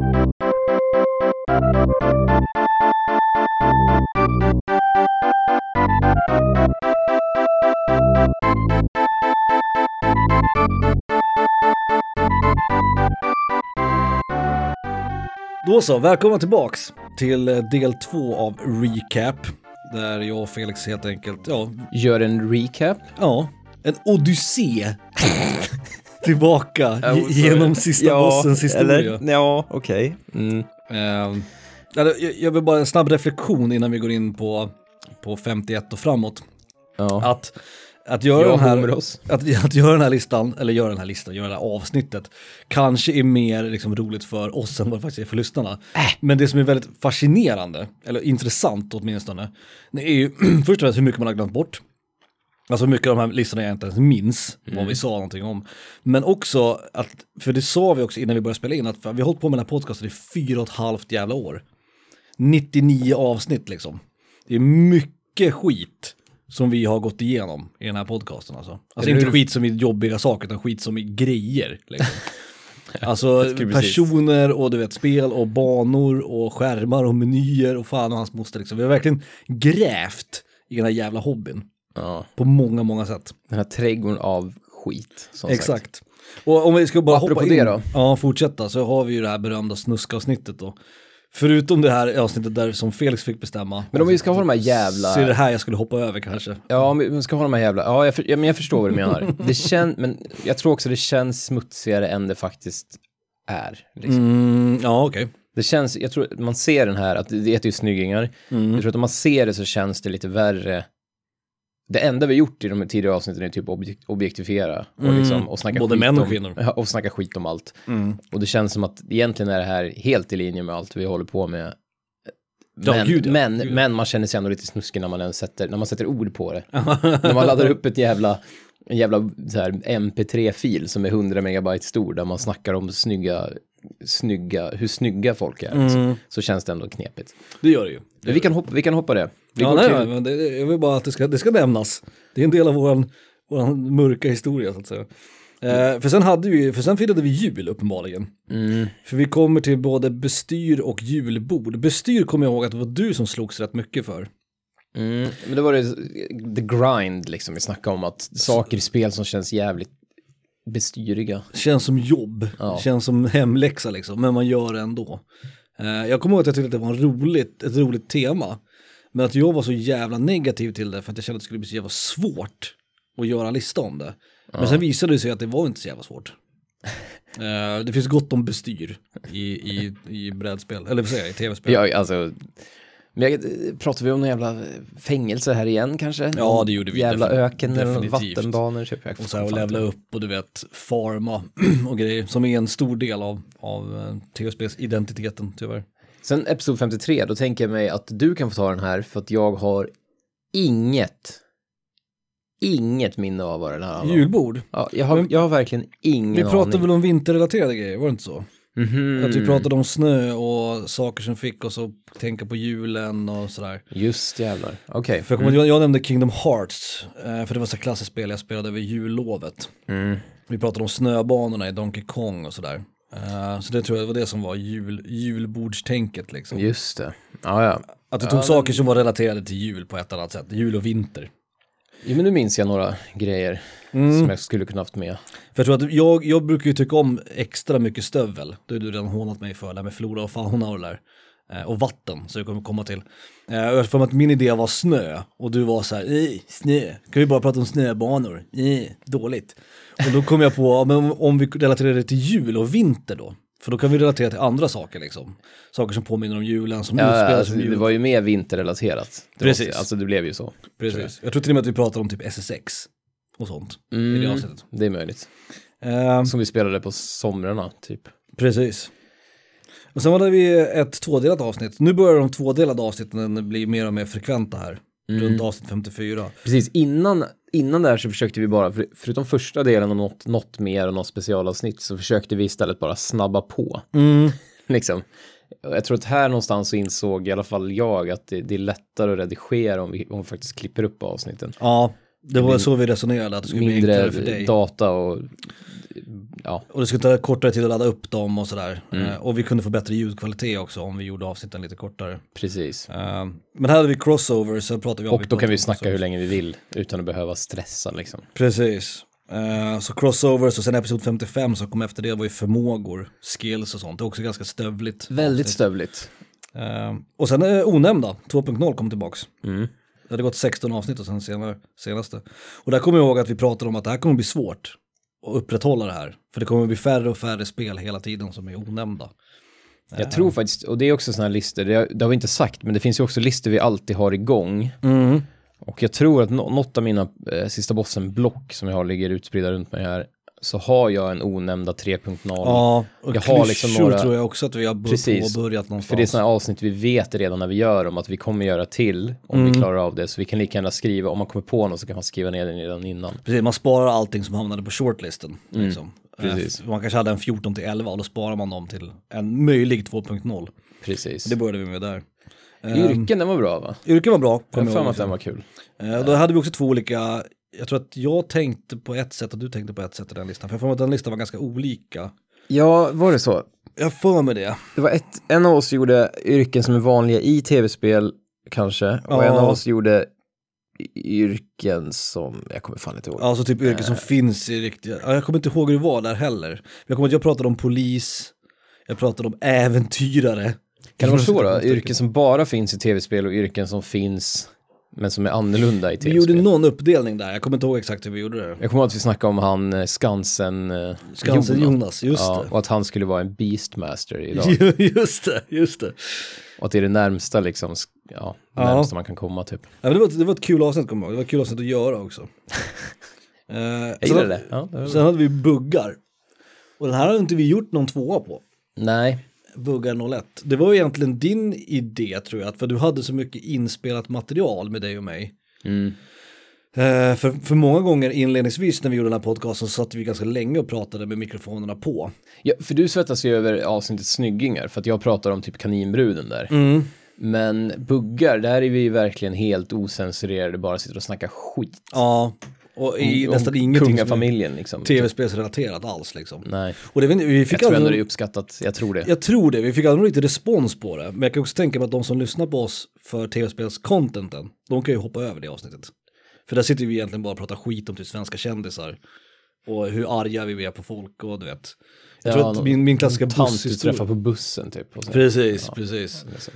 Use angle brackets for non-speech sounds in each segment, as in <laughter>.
Då så, välkomna tillbaks till eh, del två av Recap. Där jag och Felix helt enkelt, ja, Gör en recap. ja en odyssé tillbaka ge- genom sista ja, bossens historia. Eller, ja, okej. Mm. Ehm, eller, jag- jag vill bara en snabb reflektion innan vi går in på, på 51 och framåt. Ja. Att, att, göra Jag den här, att, att göra den här listan, eller göra den här listan, göra det här avsnittet, kanske är mer liksom, roligt för oss än vad det faktiskt är för lyssnarna. Men det som är väldigt fascinerande, eller intressant åtminstone, det är ju <clears throat> först och främst hur mycket man har glömt bort. Alltså mycket av de här listorna jag inte ens minns vad vi sa någonting om. Men också att, för det sa vi också innan vi började spela in, att vi har hållit på med den här podcasten i fyra och ett halvt jävla år. 99 avsnitt liksom. Det är mycket skit som vi har gått igenom i den här podcasten alltså. Alltså Är inte hur- skit som i jobbiga saker, utan skit som i grejer. Liksom. <laughs> Alltså personer och du vet spel och banor och skärmar och menyer och fan och hans moster liksom. Vi har verkligen grävt i den här jävla hobbyn Ja. på många, många sätt. Den här trädgården av skit. Som Sagt. Exakt. Och om vi ska bara Apropå hoppa in, det då? ja fortsätta, så har vi ju det här berömda snuskavsnittet då. Förutom det här avsnittet där som Felix fick bestämma. Men om vi ska ha de här jävla... Så är det här jag skulle hoppa över kanske. Ja, om vi ska ha de här jävla... Ja, jag, för, ja men jag förstår vad du menar. <laughs> Det känns... Men jag tror också det känns smutsigare än det faktiskt är. Liksom. Mm, ja, okej. Det känns... Jag tror man ser den här, att det det heter ju snyggingar. Mm. Jag tror att om man ser det så känns det lite värre. Det enda vi gjort i de tidigare avsnitten är typ objek- objektifiera och, liksom, och snacka Mm. Både skit män och om, kvinnor. Ja, <laughs> och snacka skit om allt. Mm. Och det känns som att egentligen är det här helt i linje med allt vi håller på med. Ja, Men, gud ja, men, gud ja. men man känner sig ändå lite snuskig när man, sätter, när man sätter ord på det. <laughs> när man laddar upp ett jävla, en jävla så här, MP3-fil som är 100 megabyte stor där man snackar om snygga, snygga, hur snygga folk är. Mm. Så känns det ändå knepigt. Det gör det ju. Men vi, kan hoppa, vi kan hoppa det. Vi Ja, nej, till, men det, jag vill bara att det ska, det ska nämnas. Det är en del av våran, våran mörka historia så att säga. Eh, för sen hade vi, för sen firade vi jul uppenbarligen. mm, För vi kommer till både bestyr och julbord. Bestyr kommer jag ihåg att det var du som slogs rätt mycket för. mm, men då var det the grind liksom vi snackade om att saker i spel som känns jävligt bestyriga. Känns som jobb, Ja. känns som hemläxa liksom, men man gör det ändå. Eh, jag kommer ihåg att jag tyckte att det var en roligt, ett roligt tema. Men att jag var så jävla negativ till det för att jag kände att det skulle bli så jävla svårt att göra en lista om det. Men sen visade det sig att det var inte så jävla svårt. <laughs> Eh, det finns gott om bestyr i, i, i brädspel, eller vad säger jag, i tv-spel. Ja, alltså. Men jag, pratar vi om någon jävla fängelse här igen kanske? Ja, det gjorde vi Jävla öken eller vattenbanor typ. Jag Och så här och levla upp och du vet farma <clears throat> och grejer som är en stor del av, av eh, tv-spelsidentiteten tyvärr. Sen episod 53, då tänker jag mig att du kan få ta den här för att jag har inget, inget minne av vad den här handlar om. Julbord. Ja, jag, har, jag har verkligen ingen Vi pratade aning. väl om vinterrelaterade grejer, var det inte så? Mhm. Att vi pratade om snö och saker som fick oss att tänka på julen och sådär. Just jävlar, okej. För jag, kommer, jag, jag nämnde Kingdom Hearts, eh, för det var så klassiskt spel jag spelade över jullovet. Mm. Vi pratade om snöbanorna i Donkey Kong och sådär. Eh, så det tror jag var det som var jul, julbordstänket liksom. Just det. Ja, ja. Att du tog Ja, saker som var relaterade till jul på ett annat sätt, jul och vinter. Jo, men nu minns jag några grejer Mm. som jag skulle kunna haft med. För jag tror att jag, jag brukar ju tycka om extra mycket stövel. Det har du redan hånat mig för, det här med flora och fauna och det där. Eh, och vatten, så jag kommer komma till. Eh, jag för att min idé var snö, och du var så här, "Ej, snö, kan vi bara prata om snöbanor? Dåligt. Och då kom jag på, ja, men om, om vi relaterar det till jul och vinter då? För då kan vi relatera till andra saker liksom. Saker som påminner om julen, som Ja, utspelar alltså, jul. det var ju mer vinterrelaterat. Det Precis. Var, alltså det blev ju så. Precis. Jag tror till och med att vi pratade om typ SSX och sånt i det Mm, avsnittet. det är möjligt. Eh, Som vi spelade på somrarna, typ. Precis. Och sen hade vi ett tvådelat avsnitt. Nu börjar de tvådelade avsnitten bli mer och mer frekventa här. Mm. Runt avsnitt 54. Precis, innan, innan där så försökte vi bara, för, förutom första delen och något, något mer och något specialavsnitt, så försökte vi istället bara snabba på. Mm. <laughs> Liksom. Jag tror att här någonstans så insåg i alla fall jag att det, det är lättare att redigera om vi, om vi faktiskt klipper upp avsnitten. Ja, det var så vi resonerade, att det skulle bli enklare för dig. data och ja, Och det skulle ta kortare tid att ladda upp dem och sådär. Eh, och vi kunde få bättre ljudkvalitet också om vi gjorde avsnitten lite kortare. precis. Eh, men här hade vi crossovers, så pratade vi om Och då kan vi snacka hur länge vi vill utan att behöva stressa liksom. Precis. Eh, så crossovers och sen episod 55 som kom efter det var ju förmågor, skills och sånt. Det är också ganska stövligt. Väldigt stövligt. Och sen Onämnda, 2.0 kom tillbaks. Mm. Det hade gått 16 avsnitt och sen senare, senaste. Och där kommer jag ihåg att vi pratade om att det här kommer bli svårt att upprätthålla det här. För det kommer bli färre och färre spel hela tiden som är onämnda. Jag tror faktiskt, och det är också sådana här listor, det, det har vi inte sagt, men det finns ju också listor vi alltid har igång. Mm. Och jag tror att nå- något av mina eh, sista bossen-block som jag har ligger utspridda runt mig här, så har jag en onämnda 3.0. Ja, och Jag har liksom några- tror jag också att vi har Precis. påbörjat någonstans. För det är sådana avsnitt vi vet redan när vi gör dem att vi kommer göra till om Mm. vi klarar av det. Så vi kan lika gärna skriva, om man kommer på något så kan man skriva ner det redan innan. Precis, man sparar allting som hamnade på shortlisten. Liksom. Mm. precis. Eh, Man kanske hade en 14 till 11 och då sparar man dem till en möjlig 2.0. Precis. Det började vi med där. Yrken, den var bra va? Yrken var bra. Jag har för mig att den var kul. Eh, Då hade vi också två olika, jag tror att jag tänkte på ett sätt och du tänkte på ett sätt i den listan. För jag får att den listan var ganska olika. Ja, var det så? Jag för mig det. Det var ett, en av oss gjorde yrken som är vanliga i tv-spel kanske. Och Ja. en av oss gjorde yrken som, jag kommer fan inte ihåg. Alltså typ yrken som finns i riktiga, ja, jag kommer inte ihåg hur det var där heller. Jag kommer att jag pratade om polis, jag pratade om äventyrare. Kan det vara så då? Yrken som bara finns i tv-spel och yrken som finns men som är annorlunda i Vi gjorde tv-spel. någon uppdelning där, jag kommer inte ihåg exakt hur vi gjorde det. Jag kommer ihåg att vi snackade om han eh, Skansen, eh, Skansen Jonas, just ja, och att han skulle vara en beastmaster idag. det. <laughs> just det, just det. och att det är det närmsta liksom, ja, Ja. närmsta man kan komma typ. Ja, men det, var, ett- det var ett kul avsnitt kommer jag ihåg, det var ett kul avsnitt att göra också. <laughs> Eh, Jag sen- gillar det. Ja, det. Sen hade vi buggar. Och den här har inte vi gjort någon tvåa på. Nej, Buggar 01. Det var egentligen din idé tror jag, för du hade så mycket inspelat material med dig och mig. mm. Eh, för, för många gånger inledningsvis när vi gjorde den här podcasten så satt vi ganska länge och pratade med mikrofonerna på. ja, för du svettas ju över avsnittet snyggingar för att jag pratar om typ kaninbruden där. Mm. Men buggar, där är vi ju verkligen helt osensurerade, bara sitter och snackar skit. Ja, och i Om nästan ingenting som är Kungafamiljen liksom. tv-spelsrelaterat alls liksom. Nej, Och det, vi jag fick tror ändå det är uppskattat. Jag tror det. jag tror det, vi fick aldrig riktigt respons på det. Men jag kan också tänka mig att de som lyssnar på oss för tv-spelscontenten, de kan ju hoppa över det avsnittet. För där sitter vi egentligen bara och pratar skit om typ svenska kändisar. Och hur arga vi är på folk och du vet. Jag tror att min, min klassiska någon tant du träffar på bussen typ. Och så. Precis, precis. Så.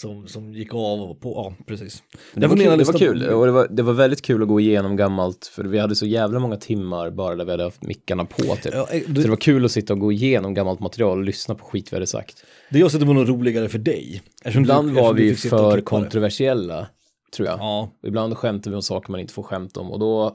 Som, som gick av och på, ja precis. Det, var, min kul, det var kul och det var, det var väldigt kul att gå igenom gammalt för vi hade så jävla många timmar bara där vi hade haft mickarna på typ. Ja, eh, Så det det, var kul att sitta och gå igenom gammalt material och lyssna på skit vi hade sagt. det jag det var nog roligare för dig. Eftersom du- Ibland var du vi sitta och för det. kontroversiella, tror jag. Ja, Och ibland skämtade vi om saker man inte får skämta om och då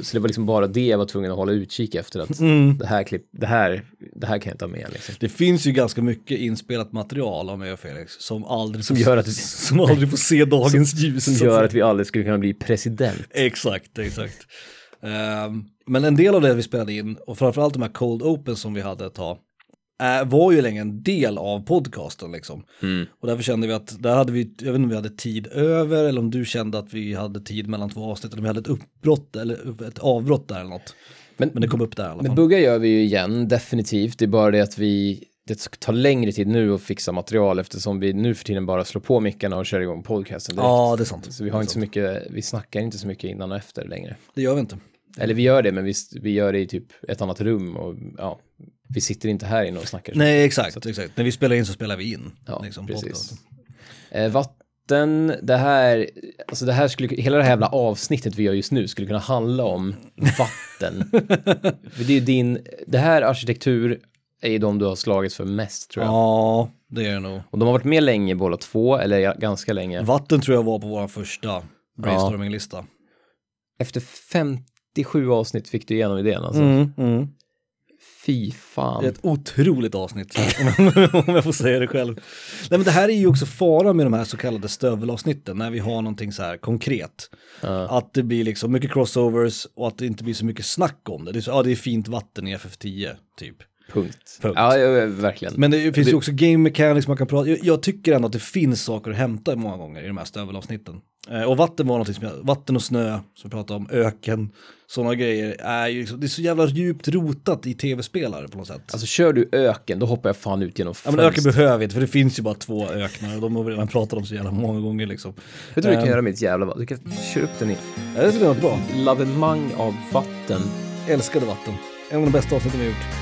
så det var liksom bara det jag var tvungen att hålla utkik efter att Mm. det, här klipp, det, här, det här kan jag inte ha med liksom. det finns ju ganska mycket inspelat material av mig och Felix som aldrig, Som får, gör att- <laughs> som aldrig får se dagens ljus. Som så gör att vi aldrig skulle kunna bli president. Exakt, exakt. Ehm, men en del av det vi spelade in, och framförallt de här cold open som vi hade ett tag, var ju länge en del av podcasten liksom. Mm. Och därför kände vi att där hade vi, jag vet inte om vi hade tid över eller om du kände att vi hade tid mellan två avsnitt eller om vi hade ett uppbrott eller ett avbrott där eller något. Men, Men det kom upp där i alla men fall. buggar gör vi ju igen, definitivt. Det är bara det att vi, det tar längre tid nu att fixa material eftersom vi nu för tiden bara slår på mickarna och kör igång podcasten direkt. Ja, det är sant. Så vi har inte så mycket, vi snackar inte så mycket innan och efter längre. Det gör vi inte. Eller vi gör det, men vi, vi gör det i typ ett annat rum och ja, vi sitter inte här inne och snackar. Nej, exakt, exakt. När vi spelar in så spelar vi in. Ja, liksom, precis. Eh, vatten, det här, alltså det här skulle, hela det här jävla avsnittet vi gör just nu skulle kunna handla om vatten. För <laughs> det är din, det här arkitektur är ju de du har slagits för mest tror jag. Ja, det är det nog. Och de har varit med länge båda två, eller ja, ganska länge. Vatten tror jag var på vår första brainstorminglista. Efter 57 avsnitt fick du igenom idén alltså. Mm, mm. Fy fan. Det är ett otroligt avsnitt, <laughs> om jag får säga det själv. Nej men det här är ju också fara med de här så kallade stövelavsnitten, när vi har någonting så här konkret. Ja. Att det blir liksom mycket crossovers och att det inte blir så mycket snack om det. Det är, så, ja, det är fint vatten i FF10, typ. Punkt. Punkt. Ja, ja, verkligen. Men det finns ju också game mechanics man kan prata, jag, jag tycker ändå att det finns saker att hämta många gånger i de här stövelavsnitten. Eh, och vatten var någonting som jag, vatten och snö, som vi pratade om, öken, sådana grejer, är ju liksom, det är så jävla djupt rotat i tv-spelare på något sätt. Alltså kör du öken, då hoppar jag fan ut genom ja men öken behöver vi inte, för det finns ju bara två öknar och de har vi redan pratat om så jävla många gånger liksom. Vet du vad du kan Ehm. göra med ditt jävla vatten? Du kan köra upp den i Ja, det tycker jag var bra. lavemang av vatten. Älskade vatten. En av de bästa avsnitten vi har gjort.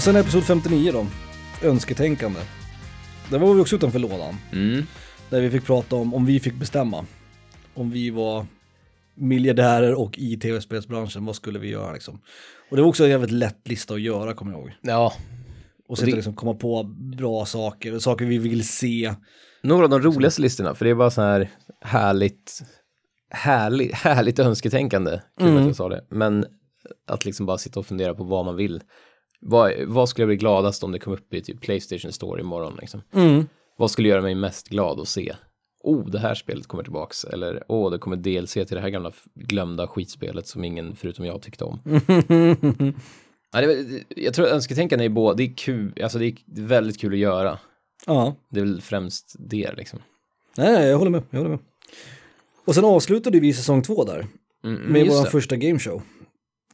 Och sen episod 59 då, önsketänkande. Där var vi också utanför lådan. Mm. Där vi fick prata om, om vi fick bestämma. Om vi var miljardärer och i tv-spelsbranschen, vad skulle vi göra liksom? Och det var också en jävligt lätt lista att göra, kommer jag ihåg. Ja, Och sitta det- liksom komma på bra saker, saker vi vill se. några av de roligaste listorna, för det är bara så här härligt, härligt, härligt önsketänkande. Kul Mm. att jag sa det. Men att liksom bara sitta och fundera på vad man vill. Vad, vad skulle jag bli gladast om det kom upp i typ Playstation Store imorgon liksom? Vad skulle göra mig mest glad att se? Oh, det här spelet kommer tillbaks. Eller, åh, oh, det kommer DLC till det här gamla glömda skitspelet som ingen förutom jag tyckte om. <laughs> ja, det, jag tror önsketänkande är både, det är kul, alltså det är väldigt kul att göra. Ja, Det är väl främst det liksom. nej, jag håller med, jag håller med. Och sen avslutade vi säsong två där, Mm, med vår första gameshow.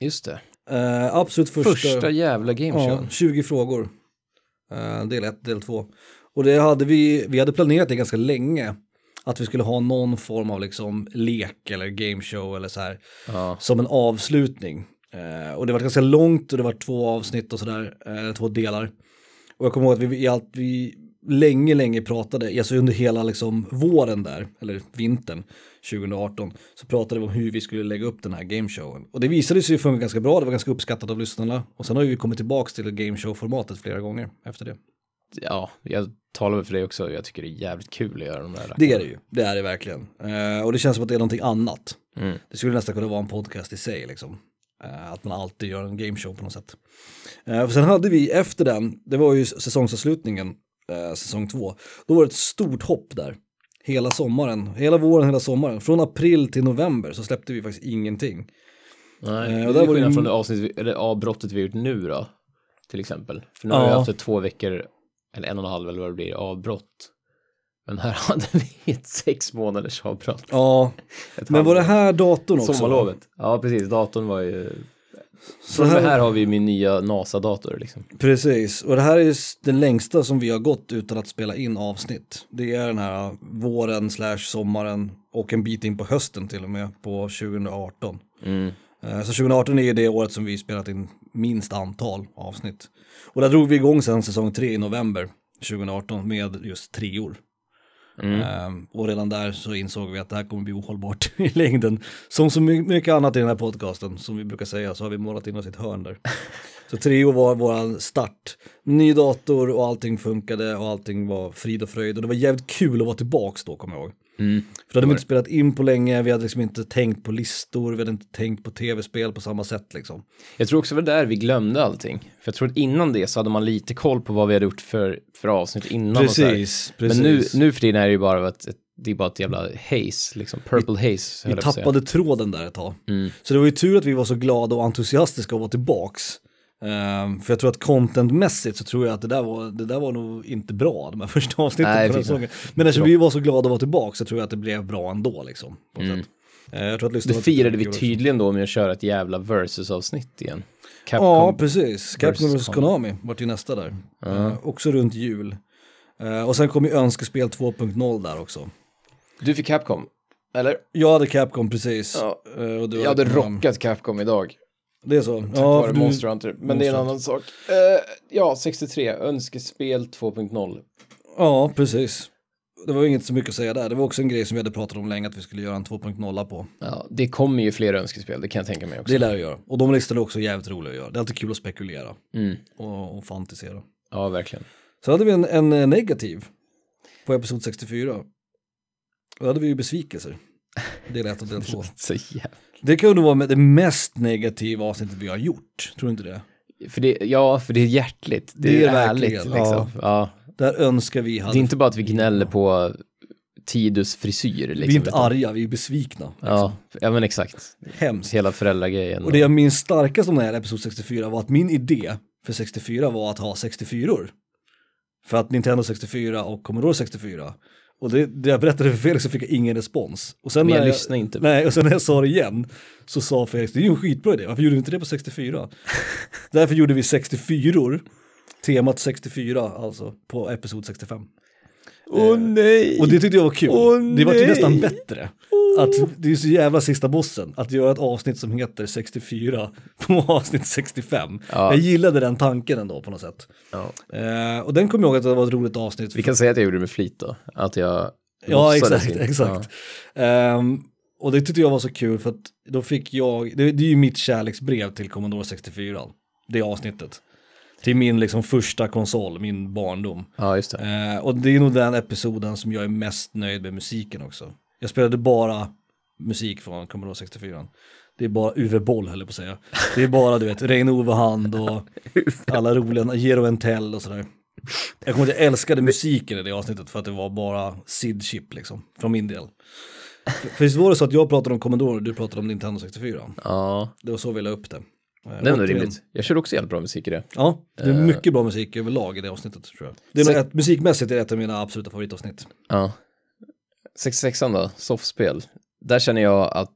just det. Uh, absolut första, Första jävla ja, gameshowen. 20 frågor. Eh, del 1, del 2. Och det hade vi, vi hade planerat det ganska länge. Att vi skulle ha någon form av liksom lek eller gameshow eller så här. Ja. Som en avslutning. Eh, och det var ganska långt och det var två avsnitt och sådär, eh, två delar. Och jag kommer ihåg att vi, i allt, vi länge, länge pratade, alltså under hela liksom våren där, eller vintern 2018, så pratade vi om hur vi skulle lägga upp den här gameshowen. Och det visade sig ju funka ganska bra, det var ganska uppskattat av lyssnarna. Och sen har vi kommit tillbaka till gameshow-formatet flera gånger efter det. ja, jag talar väl för dig också. Jag tycker det är jävligt kul att göra de där. Det är det ju, det är det verkligen. Eh, och det känns som att det är någonting annat. Mm. Det skulle nästan kunna vara en podcast i sig liksom. Eh, att man alltid gör en gameshow på något sätt. Eh, och sen hade vi efter den, det var ju säsongsavslutningen, eh, säsong två, då var det ett stort hopp där. Hela sommaren, hela våren, hela sommaren. Från april till november så släppte vi faktiskt ingenting. Nej, Eh, det är skillnad ju- från det avsnitt, vi- eller avbrottet vi har gjort nu då. Till exempel. För nu har vi Ja. haft ett två veckor, eller en och en halv eller vad det blir, avbrott. Men här <laughs> hade vi ett sex månaders avbrott. Ja, men var det här datorn också? Sommarlovet. Ja, precis. Datorn var ju... Så här... här, har vi min nya NASA-dator liksom. Precis, och det här är den längsta som vi har gått utan att spela in avsnitt. Det är den här våren slash sommaren och en bit in på hösten till och med på 2018. Mm. Eh, Så 2018 är ju det året som vi spelat in minst antal avsnitt. Och där drog vi igång sen säsong 3 i november 2018 med just treor. Ehm, och redan där så insåg vi att det här kommer bli ohållbart <laughs> i längden. Som så my- mycket annat i den här podcasten, som vi brukar säga, så har vi målat in oss i ett hörn där. <laughs> Så Trio var vår start. Ny dator och allting funkade och allting var frid och fröjd. Och det var jävligt kul att vara tillbaks då, kommer jag ihåg. Mm. För då hade vi inte spelat in på länge, vi hade liksom inte tänkt på listor, vi hade inte tänkt på tv-spel på samma sätt liksom. Jag tror också det var där vi glömde allting. För jag tror att innan det så hade man lite koll på vad vi hade gjort för, för avsnitt innan. här. Precis, Men nu, precis. nu för tiden är det ju bara ett, ett, det är bara ett jävla haze, liksom. Purple haze. Vi att säga. tappade tråden där ett tag. Mm. Så det var ju tur att vi var så glada och entusiastiska att vara tillbaks. Ehm, för jag tror att contentmässigt så tror jag att det där var, det där var nog inte bra, de här <laughs> första avsnitten Nej, på den säsongen. Men eftersom vi var så glada att vara tillbaks så tror jag att det blev bra ändå liksom. På något sätt. Eh, jag tror att Det firade vi tydligen då med att köra ett jävla versus-avsnitt igen. Capcom. Ja, precis. Capcom vs Konami vart ju nästa där. Eh, också runt jul. Eh, och sen kom ju Önskespel 2.0 där också. Du fick Capcom, eller? Jag hade Capcom precis. Ja. Och du Jag hade Konami. rockat Capcom idag. Det är så? Tack Ja, vare du- Monster Hunter. Men det är en Monster annan sak. Eh, ja, 63. Önskespel 2.0. Ja, precis. Det var inget så mycket att säga där. Det var också en grej som vi hade pratat om länge att vi skulle göra en 2.0 på. Ja, det kommer ju fler önskespel, det kan jag tänka mig också. Det lär jag göra. Och de listorna är också jävligt roliga att göra. Det är alltid kul att spekulera Mm. och, och fantisera. Ja, verkligen. Så hade vi en, en eh, negativ på episod 64. Då hade vi ju besvikelser. Del 1 och del 2. Så jävla... Det kan nog vara med det mest negativa avsnittet vi har gjort. Tror du inte det? För det, ja, för det är hjärtligt. Det, Det är är, ärligt liksom. Ja. Där önskar vi hade... Det är inte bara att vi gnäller på Tidus frisyr. Liksom, vi är inte utan- arga, vi är besvikna. Ja, ja, men exakt. Hemskt. Hela föräldragrejen. Och det jag minns starkast om den här episod 64 var att min idé för 64 var att ha 64-or. För att Nintendo 64 och Commodore 64. Och det, det jag berättade för Felix så fick jag ingen respons. Och sen Men jag lyssnar inte. Nej, och sen när jag sa det igen så sa Felix, det är ju en skitbra idé, varför gjorde vi inte det på 64? <laughs> Därför gjorde vi 64-or, temat 64 alltså, på episod 65. Åh nej! Och det tyckte jag var kul. Åh, det var ju nästan bättre. Att det är så jävla sista bossen, att göra ett avsnitt som heter 64 på <laughs> avsnitt 65. Ja. Jag gillade den tanken ändå på något sätt. Ja. Eh, och den kommer jag ihåg att det var ett roligt avsnitt. Vi kan säga att jag gjorde det med flit då. Att jag Ja, exakt, in. exakt. Ehm, och det tyckte jag var så kul för att då fick jag, det, det är ju mitt kärleksbrev till Commodore 64, det avsnittet. Till min liksom första konsol, min barndom. Ja, ja just det. Eh, och det är nog den episoden som jag är mest nöjd med musiken också. Jag spelade bara musik från Commodore 64. Det är bara Uwe Boll höll jag på att säga. Det är bara du vet, Reine-Ove Hand och alla roliga, Jero Entell och sådär. Jag kommer att jag älskade musiken i det avsnittet för att det var bara SID-chip liksom, från min del. För visst var det så att jag pratade om Commodore och du pratade om Nintendo 64? Ja, Det var så vi la upp det. Eh, det är ändå återigen- rimligt. Jag kör också jävligt bra musik i det. Ja, det är mycket bra musik överlag i det avsnittet tror jag. Det är Så- nog ett, musikmässigt är det ett av mina absoluta favoritavsnitt. Ja. 66an då, softspel. Där känner jag att,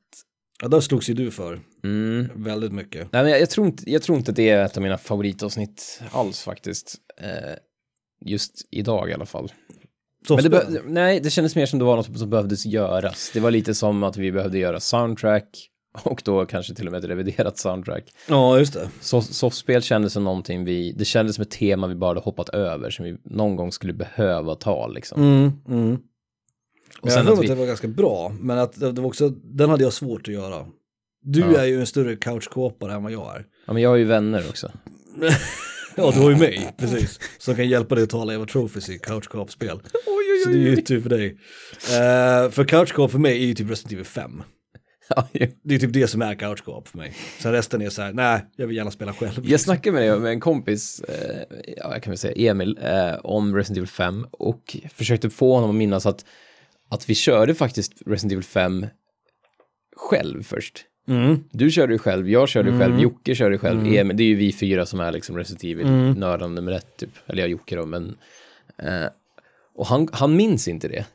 Ja, där slogs ju du för mm, väldigt mycket. nej men jag, jag, tror inte, jag tror inte det är ett av mina favoritavsnitt alls faktiskt. Eh, just idag i alla fall. Men det nej, det kändes mer som det var något som behövdes göras. Det var lite som att vi behövde göra soundtrack och då kanske till och med ett reviderat soundtrack. Ja, just det. So softspel kändes som någonting vi, det kändes som ett tema vi bara hade hoppat över som vi någon gång skulle behöva ta liksom. Mm, mm. Och jag sen tror att vi, det var ganska bra, men att det var också, den hade jag svårt att göra. Du Ja. är ju en större couchkåpare än vad jag är. ja men jag har ju vänner också. <laughs> Ja, du har ju mig, precis. Som kan hjälpa dig att tala Eva Trophies i couchkåpspel. <laughs> Så det är ju tur för dig. Uh, för couchkåp för mig är ju typ Resident Evil 5. <laughs> Ja, ju. Det är typ det som är couchkåp för mig. Sen resten är så här, nej, jag vill gärna spela själv. Jag snackade med, det, med en kompis, eh, ja, jag kan väl säga Emil, eh, om Resident Evil 5 och försökte få honom att minnas att, att vi körde faktiskt Resident Evil 5 själv först. Mm. Du körde ju själv, jag körde själv, Jocke körde själv, Emil, det är ju vi fyra som är liksom Resident Evil-nördarna nummer ett typ, eller jag Jocke då, men eh, och han, han minns inte det.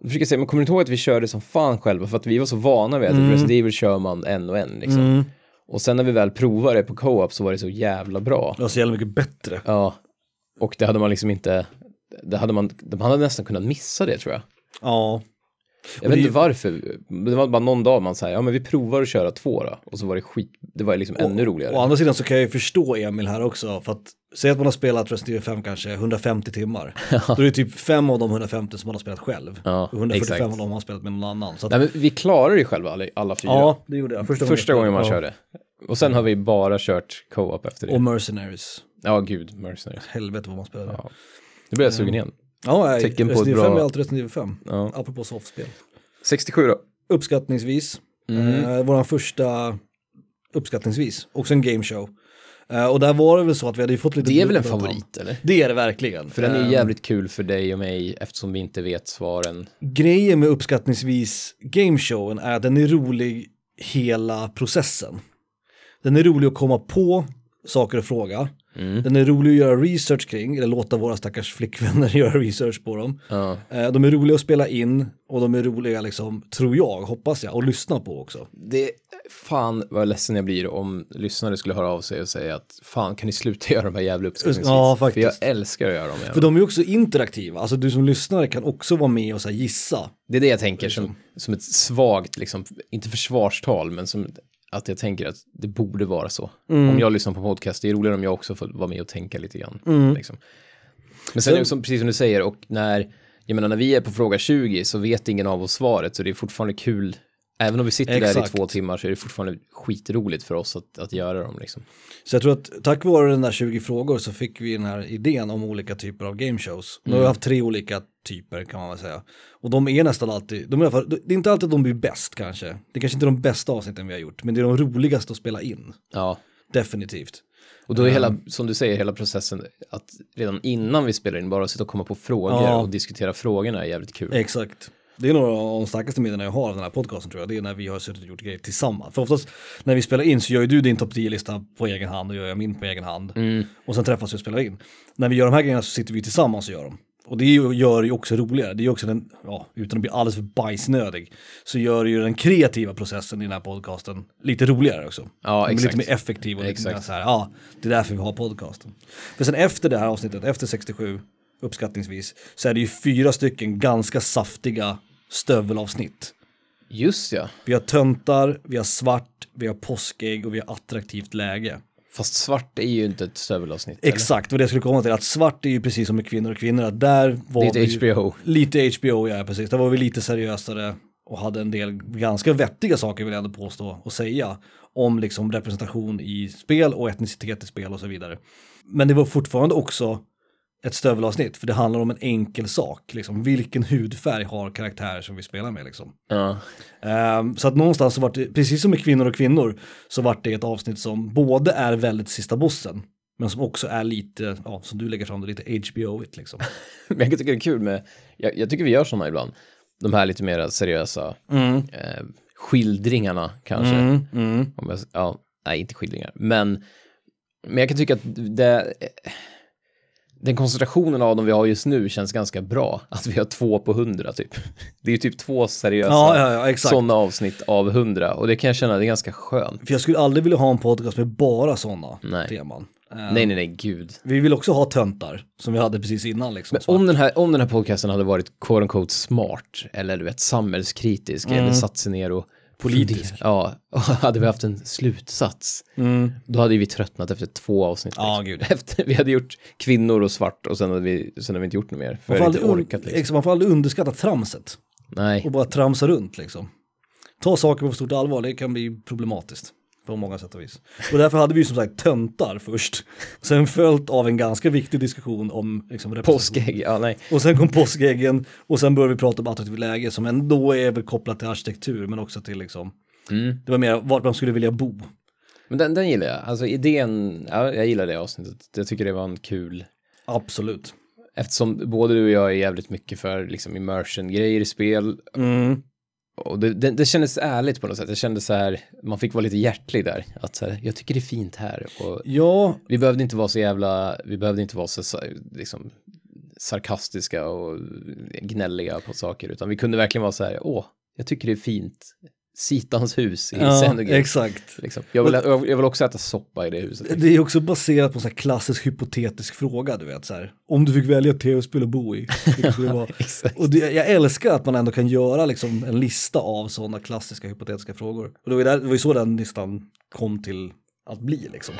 Jag försöker säga, men kommer du inte ihåg att vi körde som fan själva för att vi var så vana vid att Resident Evil kör man en och en liksom. Mm. Och sen när vi väl provade det på co-op så var det så jävla bra. Det var så jävla mycket bättre. Ja, och det hade man liksom inte, det hade man, man hade nästan kunnat missa det tror jag. Ja. Jag vet det inte varför, det var bara någon dag man säger, ja men vi provar att köra två då. Och så var det skit, det var liksom ännu roligare. Å andra sidan så kan jag ju förstå Emil här också, för att säg att man har spelat Resident Evil 5 kanske 150 timmar. <laughs> Då är det typ fem av de 150 som man har spelat själv. Ja, och 145 exakt. av dem har man spelat med någon annan. Så att, Nej, men vi klarade det själva alla, alla fyra. ja, det gjorde jag. Första, Första gången man ja. körde. Och sen har vi bara kört co-op efter det. Och Mercenaries. Ja, gud, Mercenaries. Helvete vad man spelade. Ja. Nu blir jag sugen igen. Ja, Tecken på Resident Evil 5 bra- är alltid Resident Evil 5. Ja. Apropå softspel. 67 då. Uppskattningsvis. Mm. Eh, våran första, uppskattningsvis, också en gameshow. Eh, och där var det väl så att vi hade fått lite... Det är väl en favorit, eller? Det är det verkligen. För den är Eh, jävligt kul för dig och mig eftersom vi inte vet svaren. Grejen med uppskattningsvis gameshowen är att den är rolig hela processen. Den är rolig att komma på saker och fråga. Mm. Den är rolig att göra research kring, eller låta våra stackars flickvänner <laughs> göra research på dem. Ja. Eh, De är roliga att spela in och de är roliga, liksom, tror jag, hoppas jag, att lyssna på också. Det, fan vad ledsen jag blir om lyssnare skulle höra av sig och säga att fan kan ni sluta <laughs> göra de här jävla uppskattningsvis? Ja, För jag älskar att göra dem. För Jävla. de är också interaktiva, alltså du som lyssnare kan också vara med och så gissa. Det är det jag tänker som, som ett svagt, liksom, inte försvarstal, men som att jag tänker att det borde vara så. Om jag lyssnar på podcast, det är roligare om jag också får vara med och tänka lite grann. Liksom. Men sen, det som, precis som du säger, och när, jag menar när vi är på fråga 20 så vet ingen av oss svaret, så det är fortfarande kul. Även om vi sitter där i Exakt. två timmar så är det fortfarande skitroligt för oss att, att göra dem. Liksom. Så jag tror att tack vare den där 20 frågor så fick vi den här idén om olika typer av gameshows. Nu har vi haft tre olika typer kan man väl säga. Och de är nästan alltid, de är det är inte alltid de blir bäst kanske. Det är kanske inte är de bästa avsnitten vi har gjort, men det är de roligaste att spela in. Ja, Definitivt. och då är hela, som du säger, hela processen att redan innan vi spelar in bara sitta och komma på frågor Ja. och diskutera frågorna är jävligt kul. Exakt. Det är några av de starkaste minnena jag har av den här podcasten tror jag. Det är när vi har suttit och gjort grejer tillsammans. För oftast när vi spelar in så gör ju du din topp 10-lista på egen hand och gör jag min på egen hand. Och sen träffas vi och spelar in. När vi gör de här grejerna så sitter vi tillsammans och gör dem. Och det gör ju också roligare. Det är också den, ja, utan att bli alldeles för bajsnödig, så gör ju den kreativa processen i den här podcasten lite roligare också. Ja, Den blir exakt. Lite mer effektiv och lite Exakt. mer så här, ja, det är därför vi har podcasten. För sen efter det här avsnittet, efter 67 uppskattningsvis, så är det ju fyra stycken ganska saftiga stövelavsnitt. Just ja. Vi har töntar, vi har svart, vi har påskägg och vi har attraktivt läge. Fast svart är ju inte ett stövelavsnitt. Exakt, vad det skulle komma till, att svart är ju precis som med kvinnor och kvinnor, att där var är vi HBO. Lite HBO, ja precis. Där var vi lite seriösare och hade en del ganska vettiga saker vill jag ändå påstå och säga om liksom representation i spel och etnicitet i spel och så vidare. Men det var fortfarande också ett stövelavsnitt, för det handlar om en enkel sak, liksom vilken hudfärg har karaktärer som vi spelar med liksom. Ja. Ehm, så att någonstans så vart det, precis som med kvinnor och kvinnor, så vart det ett avsnitt som både är väldigt sista bossen, men som också är lite, ja, som du lägger fram det, lite HBO-igt liksom. <laughs> Men jag tycker det är kul med, jag, jag tycker vi gör sådana ibland. De här lite mer seriösa eh, skildringarna kanske. Mm, Om jag, ja, nej, inte skildringar. Men, men jag kan tycka att det, den koncentrationen av dem vi har just nu känns ganska bra. Att vi har två på hundra typ. Det är ju typ två seriösa Ja, ja, ja, sådana avsnitt av hundra. Och det kan jag känna, det är ganska skönt. För jag skulle aldrig vilja ha en podcast med bara sådana Nej. teman. Ehm, Nej, nej, nej, gud. Vi vill också ha töntar, som vi hade precis innan liksom. Men om den, här, om den här podcasten hade varit quote unquote smart, eller du vet samhällskritisk, eller satt sig ner och Politisk. fundera- Ja, och hade vi haft en slutsats, då hade vi tröttnat efter två avsnitt. Ja, liksom. gud. <laughs> Efter, vi hade gjort kvinnor och svart och sen hade vi, sen hade vi inte gjort något mer. För man, får aldrig, orkat liksom. exakt, man får aldrig underskatta tramset Nej, och bara tramsa runt liksom. Ta saker på för stort allvar, det kan bli problematiskt. På många sätt och vis. Och därför hade vi ju som sagt töntar först. Sen följt av en ganska viktig diskussion om liksom, påskägg, ja nej. Och sen kom påskäggen och sen började vi prata om attraktivt läge som ändå är väl kopplat till arkitektur men också till liksom, Mm. det var mer vart man skulle vilja bo. Men den, den gillar jag. Alltså idén, ja, jag gillar det avsnittet. Jag tycker det var en kul, Absolut. eftersom både du och jag är jävligt mycket för liksom immersion-grejer i spel. Mm. Och det, det, det kändes ärligt på något sätt. Jag kände så här, man fick vara lite hjärtlig där. Att så här, jag tycker det är fint här. Och Ja, vi behövde inte vara så jävla, vi behövde inte vara så så- liksom sarkastiska och gnälliga på saker, utan vi kunde verkligen vara så här, åh, jag tycker det är fint. Sitans hus i ja exakt. Liksom. Jag, vill, jag, vill också äta soppa i det huset. Det är också baserat på en sån klassisk hypotetisk fråga, du vet så här. Om du fick välja tv-spel att bo i, vilket skulle vara? <laughs> Och det, jag älskar att man ändå kan göra liksom en lista av sådana klassiska hypotetiska frågor. Och det var där, det var ju så den listan kom till att bli liksom.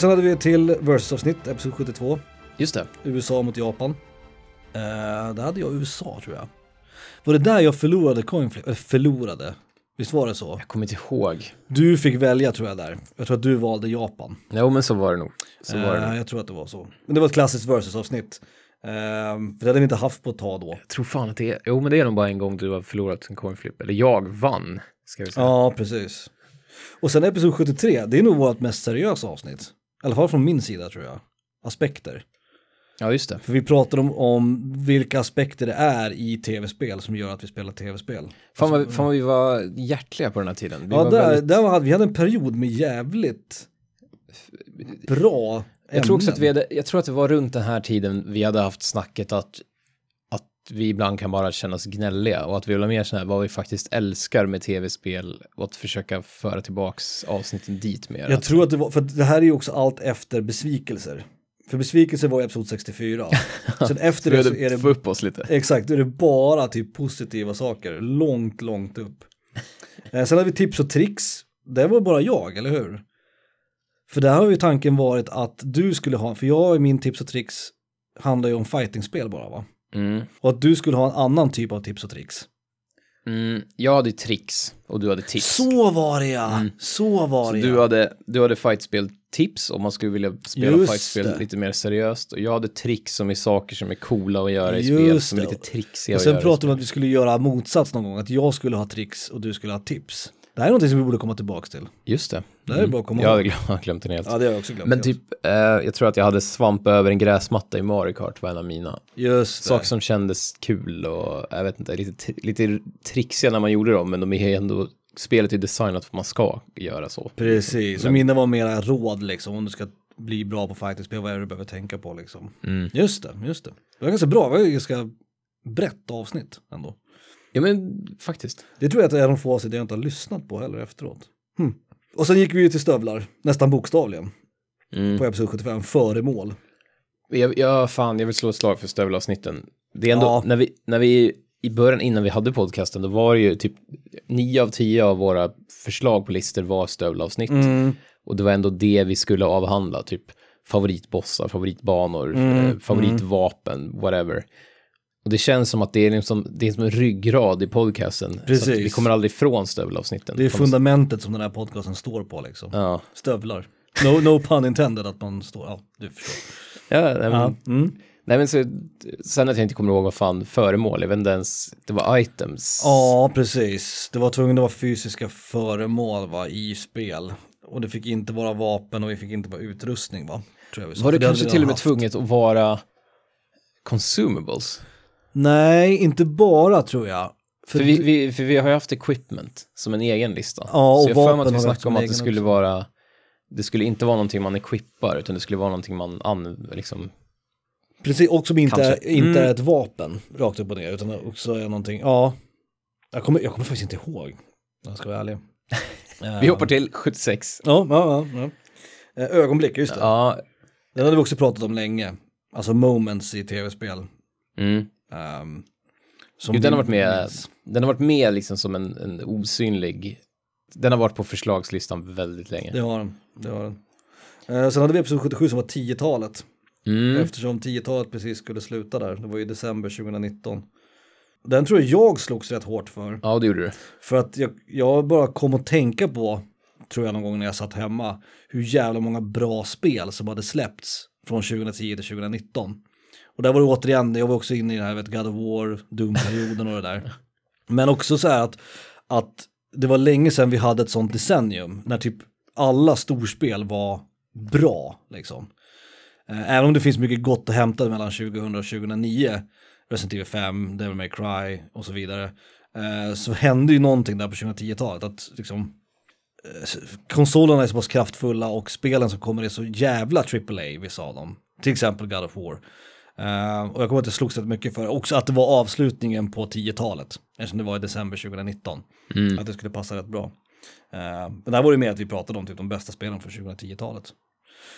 Och sen hade vi ett till versus-avsnitt, episod 72. Just det. USA mot Japan. Uh, där hade jag USA tror jag. Var det där jag förlorade coinflip? Eller förlorade? Visst var det så? Jag kommer inte ihåg. Du fick välja tror jag där. Jag tror att du valde Japan. Jo, men så var det nog. Så var det Eh, jag tror att det var så. Men det var ett klassiskt versus-avsnitt. Uh, för det hade vi inte haft på ett tag då. Jag tror fan att det är, jo men det är nog bara en gång du har förlorat en coinflip. Eller jag vann, ska vi säga. Ja, precis. Och sen episod 73, det är nog vårt mest seriösa avsnitt. I alla fall från min sida tror jag. Aspekter. Ja, just det. För vi pratar om, om vilka aspekter det är i tv-spel som gör att vi spelar tv-spel. Fan vad, fan vad vi var hjärtliga på den här tiden. Vi Ja, där, väldigt, där var, vi hade en period med jävligt bra jag, tror också att vi ämnen. hade, jag tror att det var runt den här tiden vi hade haft snacket att vi ibland kan bara känna oss gnälliga och att vi vill ha mer sån här vad vi faktiskt älskar med tv-spel och att försöka föra tillbaks avsnitten dit mer. Jag tror att det var, för det här är ju också allt efter besvikelser. För besvikelser var i episod 64. <laughs> Sen efter det så är det få upp oss lite. Exakt, då är det bara typ positiva saker, långt, långt upp. Eh, Sen har vi tips och tricks, det var bara jag, eller hur? För där har ju tanken varit att du skulle ha, för jag i min tips och tricks handlar ju om fightingspel bara va? Mm. Och att du skulle ha en annan typ av tips och tricks. Mm, jag hade tricks och du hade tips. Så var det ja, så var Så det du ja. hade, du hade fightspel-tips om man skulle vilja spela Just fightspel det. lite mer seriöst. Och jag hade tricks som är saker som är coola att göra i spel, Just som är lite trixiga Och att sen göra i pratade vi om spel. att vi skulle göra motsats någon gång, att jag skulle ha tricks och du skulle ha tips. Det här är någonting som vi borde komma tillbaka till. Just det. Det här är bara att komma Jag hade glömt, <laughs> glömt den helt. Ja, det har jag också glömt. Men typ, eh, jag tror att jag hade svamp över en gräsmatta i Mario Kart var en av mina. Just det. Saker som kändes kul och jag vet inte, lite, lite trixiga när man gjorde dem, men de är ändå, spelet är designat för att man ska göra så. Precis, och mina var mera råd liksom om du ska bli bra på fightingspel, vad är det du behöver tänka på liksom. Mm. Just det, just det. Det var ganska bra, det var ganska brett avsnitt ändå. Ja men faktiskt. Det tror jag att det är de få avsnitt jag inte har lyssnat på heller efteråt. Hmm. Och sen gick vi ju till stövlar, nästan bokstavligen, Mm. på episod 75, föremål. Jag, jag, fan, jag vill slå ett slag för stövelavsnitten. Det är ändå, Ja. när, vi, när vi i början innan vi hade podcasten, då var det ju typ nio av tio av våra förslag på listor var stövelavsnitt. Mm. Och det var ändå det vi skulle avhandla, typ favoritbossar, favoritbanor, Mm, eh, favoritvapen, whatever. Och det känns som att det är, liksom, det är som en ryggrad i podcasten. Så Precis. vi kommer aldrig ifrån stövelavsnitten. Det är fundamentet som den här podcasten står på liksom. Ja, Stövlar. No, no pun intended att man står, ja du förstår. ja, nej, men, Ja. Mm. nej men så, sen att jag inte kommer ihåg vad fan föremål, jag vet inte ens, det var items. Ja, precis. Det var tvungen att vara fysiska föremål va, i spel. Och det fick inte vara vapen och vi fick inte vara utrustning va? Tror jag vi sa. Var det hade kanske till och med haft. tvunget att vara consumables? Nej, inte bara tror jag. För vi, vi, för vi har ju haft equipment som en egen lista. Ja, och så jag har för mig att vi snackade om att det skulle också. vara, det skulle inte vara någonting man equippar, utan det skulle vara någonting man an, liksom, Precis, och som inte, är, inte Mm. är ett vapen rakt upp och ner, utan också är någonting, ja. Jag kommer, jag kommer faktiskt inte ihåg, jag ska vara ärlig. <laughs> Vi hoppar till 76. Ja, ja, ja. ja. Eh, Ögonblick, just det. Ja, Den hade vi också pratat om länge. Alltså moments i tv-spel. mm. Ehm, som Jo, den har varit med, minns. den har varit med liksom som en, en osynlig, den har varit på förslagslistan väldigt länge. Det har den. Det har den. Eh, sen hade vi episod 77 som var 10-talet. Mm. Eftersom 10-talet precis skulle sluta där. Det var ju december 2019. Den tror jag jag slogs rätt hårt för. Ja, det gjorde du. För att jag, jag bara kom att tänka på, tror jag någon gång när jag satt hemma, hur jävla många bra spel som hade släppts från 2010 till 2019. Och där var det återigen, jag var också inne i det här, vet, God of War, Doom-perioden och det där. <laughs> Men också så här att, att det var länge sedan vi hade ett sånt decennium, när typ alla storspel var bra, liksom. Eh, Även om det finns mycket gott att hämta mellan 2000 och 2009, Resident Evil 5, Devil May Cry och så vidare, eh, så hände ju någonting där på 2010-talet. Att liksom, eh, konsolerna är så pass kraftfulla och spelen som kommer är så jävla AAA, vissa av dem. Till exempel God of War. Eh, och jag kommer inte slogs rätt mycket för också att det var avslutningen på 10-talet, eftersom det var i december 2019. Att det skulle passa rätt bra. Eh, men där var det mer att vi pratade om typ de bästa spelen från 2010-talet.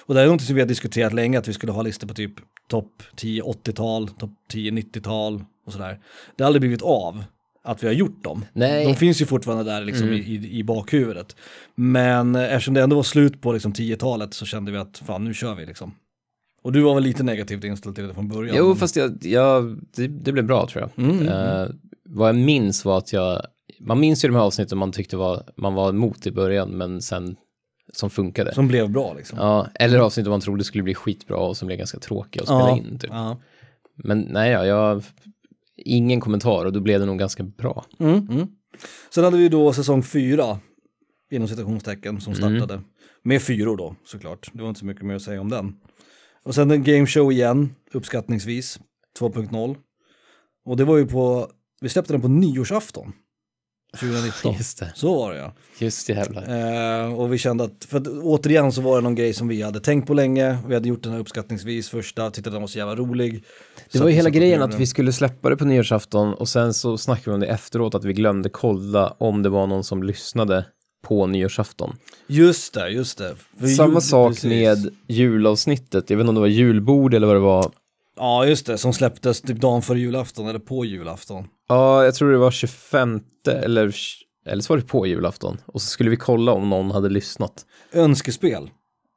Och det är någonting som vi har diskuterat länge, att vi skulle ha listor på typ topp 10 80-tal, topp 10 90-tal och sådär. Det har aldrig blivit av. att vi har gjort dem. Nej. De finns ju fortfarande där liksom Mm. i, i, i bakhuvudet. Men eh, eftersom det ändå var slut på liksom 10-talet så kände vi att fan nu kör vi liksom. Och du var väl lite negativt inställd till det från början? Jo, men- fast jag, jag, det, det blev bra tror jag. Mm, Eh, vad jag minns var att jag, man minns ju de här avsnitten man tyckte var, man var emot i början, men sen som funkade. Som blev bra liksom. Ja, eller avsnitt man trodde skulle bli skitbra och som blev ganska tråkiga att spela Ja, in. Typ. ja. Men nej, ja, jag, ingen kommentar och då blev det nog ganska bra. Mm, mm. Sen hade vi då säsong fyra, inom citationstecken, som Mm. startade. Med fyror då, såklart. Det var inte så mycket mer att säga om den. Och sen en game show igen, uppskattningsvis, 2.0. Och det var ju på, vi släppte den på nyårsafton, <laughs> 2019. Just det, Så var det ja. just det jävlar. Eh, och vi kände att, för att återigen så var det någon grej som vi hade tänkt på länge. Vi hade gjort den här uppskattningsvis första, tyckte att den var så jävla rolig. Det Så var ju hela grejen att vi skulle släppa det på nyårsafton och sen så snackade vi om det efteråt att vi glömde kolla om det var någon som lyssnade på nyårsafton. Just det, just det. För Samma jul- sak precis. med julavsnittet, jag vet inte om det var julbord eller vad det var. Ja, just det, som släpptes typ dagen före julafton eller på julafton. Ja, jag tror det var 25 eller, eller så var det på julafton. Och så skulle vi kolla om någon hade lyssnat. Önskespel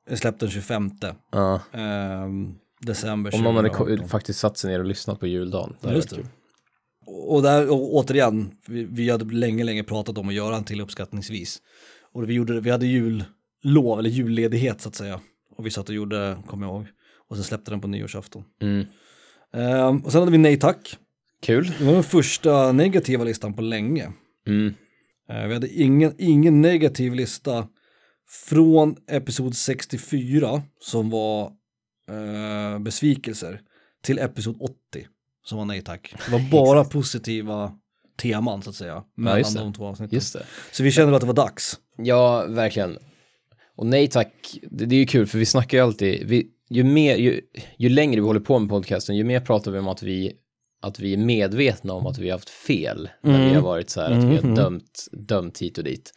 är släppt den 25 Ja, ehm, december om någon hade 2018. ko- faktiskt satt sig ner och lyssnat på juldagen. Det Just det. Och där, och återigen, vi, vi hade länge, länge pratat om att göra en till uppskattningsvis. Och vi, gjorde, vi hade jullov, eller julledighet så att säga. Och vi satt och gjorde, kommer jag ihåg. Och sen släppte den på nyårsafton. Mm. Ehm, och sen hade vi Nej Tack. Kul. Det var den första negativa listan på länge. Mm. Eh, Vi hade ingen, ingen negativ lista från episod 64 som var eh, besvikelser till episod 80 som var nej tack. Det var bara positiva teman så att säga mellan det. de två avsnitten. Just det. Så vi kände att det var dags. Ja, verkligen. Och nej tack, det, det är ju kul för vi snackar ju alltid, vi, ju, mer, ju, ju längre vi håller på med podcasten, ju mer pratar vi om att vi, att vi är medvetna om att vi har haft fel när Mm. vi har varit så här, att vi har dömt, dömt hit och dit.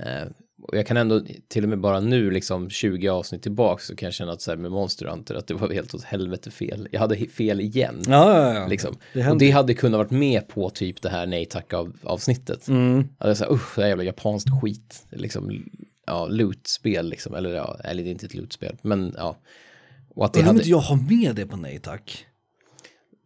Eh, och jag kan ändå, till och med bara nu, liksom 20 avsnitt tillbaka, så kan jag känna att så här med Monster Hunter, att det var helt åt helvete fel. Jag hade fel igen. Ja, ja, ja. Liksom. Det och det hade kunnat varit med på typ det här nej tack av, avsnittet. Mm. Ja, det är så här, usch, det här jävla japanskt skit. Liksom, ja, loot-spel liksom, eller ja, eller det är inte ett loot-spel, men ja. Och att det hade, inte jag har med det på nej tack.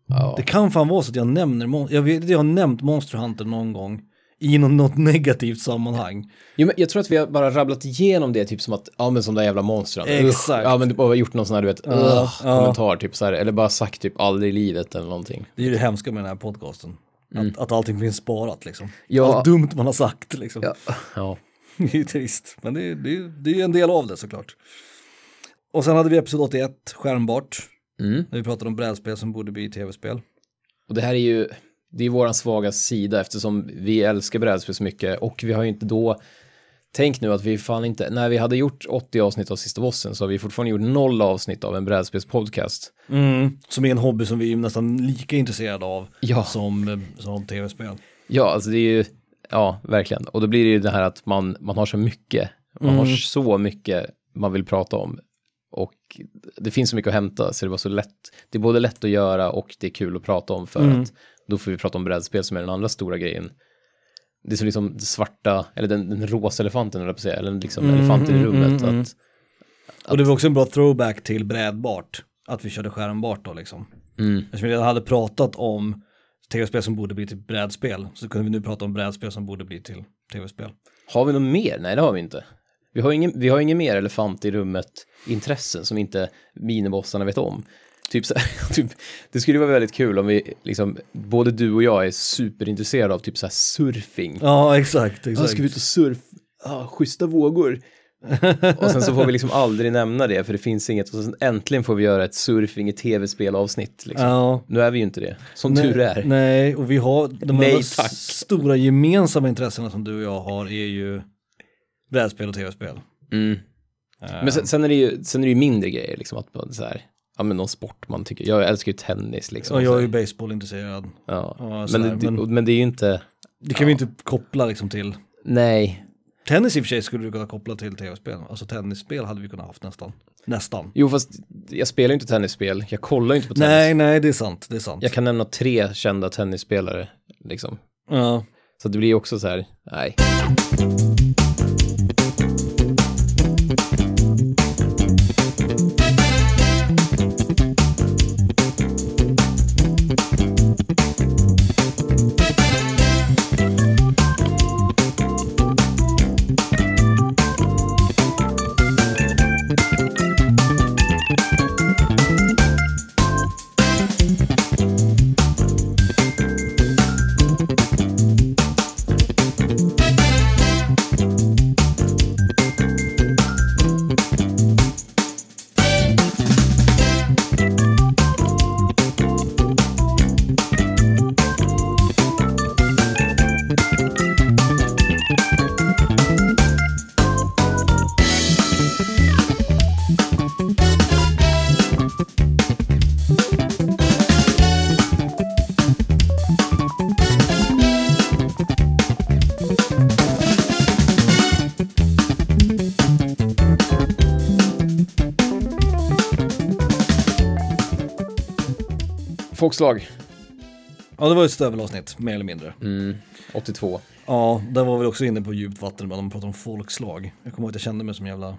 ja, Det kan fan vara så att jag nämner, jag vet jag har nämnt Monster Hunter någon gång i något, negativt sammanhang. jo, men jag tror att vi har bara rabblat igenom det, typ som att, ja men som det jävla monstren. Exakt. Ja men du bara gjort någon sån här, du vet, ugh, ja. kommentar, typ så här, eller bara sagt typ aldrig i livet eller någonting. Det är ju det hemska med den här podcasten. Att, att allting finns sparat liksom. Mm. Ja. Allt dumt man har sagt liksom. Ja, ja. <laughs> Det är ju trist, men det är, det, är, det är en del av det såklart. Och sen hade vi episod 81, skärmbart, Mm. där vi pratade om brädspel som borde bli tv-spel. Och det här är ju, det är våran svaga sida eftersom vi älskar brädspel så mycket och vi har ju inte då, tänk nu att vi fan inte, när vi hade gjort 80 avsnitt av Sista Bossen så har vi fortfarande gjort noll avsnitt av en brädspelspodcast. Som är en hobby som vi är nästan lika intresserade av Ja. som, eh, som tv-spel. Ja, alltså det är ju, ja, verkligen. Och då blir det ju det här att man, man har så mycket, man har så mycket man vill prata om. Och det finns så mycket att hämta, så det var så lätt. Det är både lätt att göra och det är kul att prata om för att då får vi prata om brädspel som är den andra stora grejen. Det är så liksom svarta, eller den, den rosa elefanten, eller att säga, eller liksom elefanten i rummet. Att, Och det var också en bra throwback till brädbart, att vi körde skärmbart då liksom. mm, Eftersom vi redan hade pratat om tv-spel som borde bli till brädspel, så kunde vi nu prata om brädspel som borde bli till tv-spel. har vi något mer? Nej, det har vi inte. Vi har ingen, vi har ingen mer elefant i rummet intressen som inte minibossarna vet om. Typ så här, <laughs> typ, det skulle vara väldigt kul om vi, liksom, både du och jag är superintresserade av typ så surfing. Ja, exakt, Ja, exakt. ska vi ut och surf? Ja, schyssta vågor. och sen så får vi liksom aldrig nämna det för det finns inget och sen äntligen får vi göra ett surfing i tv-spel avsnitt. Liksom. Ja. Nu är vi ju inte det, som Nej, tur är. Nej, och vi har de Nej, tack. stora gemensamma intressena som du och jag har är ju brädspel och tv-spel. Mm. Eh, Men sen, sen, är det ju, sen är det ju mindre grejer, liksom att så här, ja men någon sport man tycker, jag älskar ju tennis liksom. och jag är ju baseballintresserad. Ja. Ja, men, det, men- men... det är ju inte, Det kan vi inte koppla liksom till. nej. Tennis i och för sig skulle du kunna koppla till tv-spel. Alltså tennisspel hade vi kunnat haft nästan. Nästan. Jo fast jag spelar ju inte tennisspel, jag kollar ju inte på tennis. Nej, nej, det är sant. Det är sant. Jag kan nämna tre kända tennisspelare, liksom. Ja. Så det blir också så här, nej. Folkslag, ja, det var ett stövelavsnitt, mer eller mindre. mm, 82. Ja, där var vi också inne på djupt vatten när de pratade om folkslag. Jag kommer ihåg att jag kände mig som jävla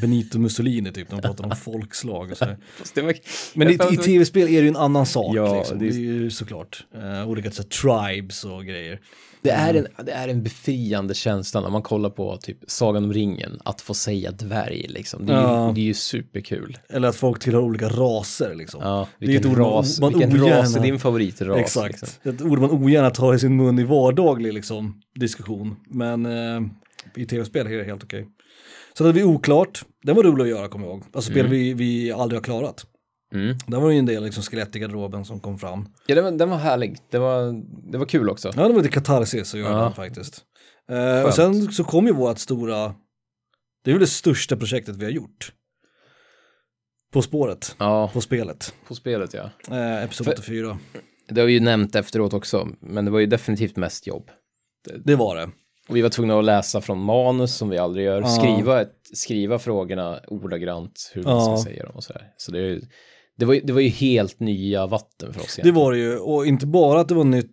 Benito Mussolini typ, när de pratade om <laughs> folkslag. Och så. Men i, i tv-spel är det ju en annan sak. Ja, liksom. det är... ju såklart uh, olika så här, tribes och grejer. Det är, en, det är en befriande känsla när man kollar på typ Sagan om ringen, att få säga dvärg liksom. Det är, Ja. ju, det är ju superkul. Eller att folk tillhör olika raser liksom. Ja, Det är vilken, ett ras, man vilken ogärna- ras är din favoritras? Exakt. Liksom. Ett ord man ogärna tar i sin mun i vardaglig liksom, diskussion. Men eh, i tv-spel är det helt okej. Så det blir oklart. Den var rolig att göra kommer jag ihåg. Alltså spel vi, vi aldrig har klarat. Mm. Där var det ju en del liksom, skelett i garderoben som kom fram. Ja, den var, den var härlig. Det var, det var kul också. Ja, det var lite katarsis att göra Ja. den faktiskt. Eh, och sen så kom ju vårt stora, det är väl det största projektet vi har gjort. På spåret, Ja, på spelet. på spelet ja. Eh, episod För- 84. Det har vi ju nämnt efteråt också, men det var ju definitivt mest jobb. Det var det. Och vi var tvungna att läsa från manus som vi aldrig gör, Ja. skriva, ett, skriva frågorna ordagrant hur man Ja. ska säga dem och sådär. Så det, är det, var, det var ju helt nya vatten för oss Det egentligen. var det ju, och inte bara att det var nytt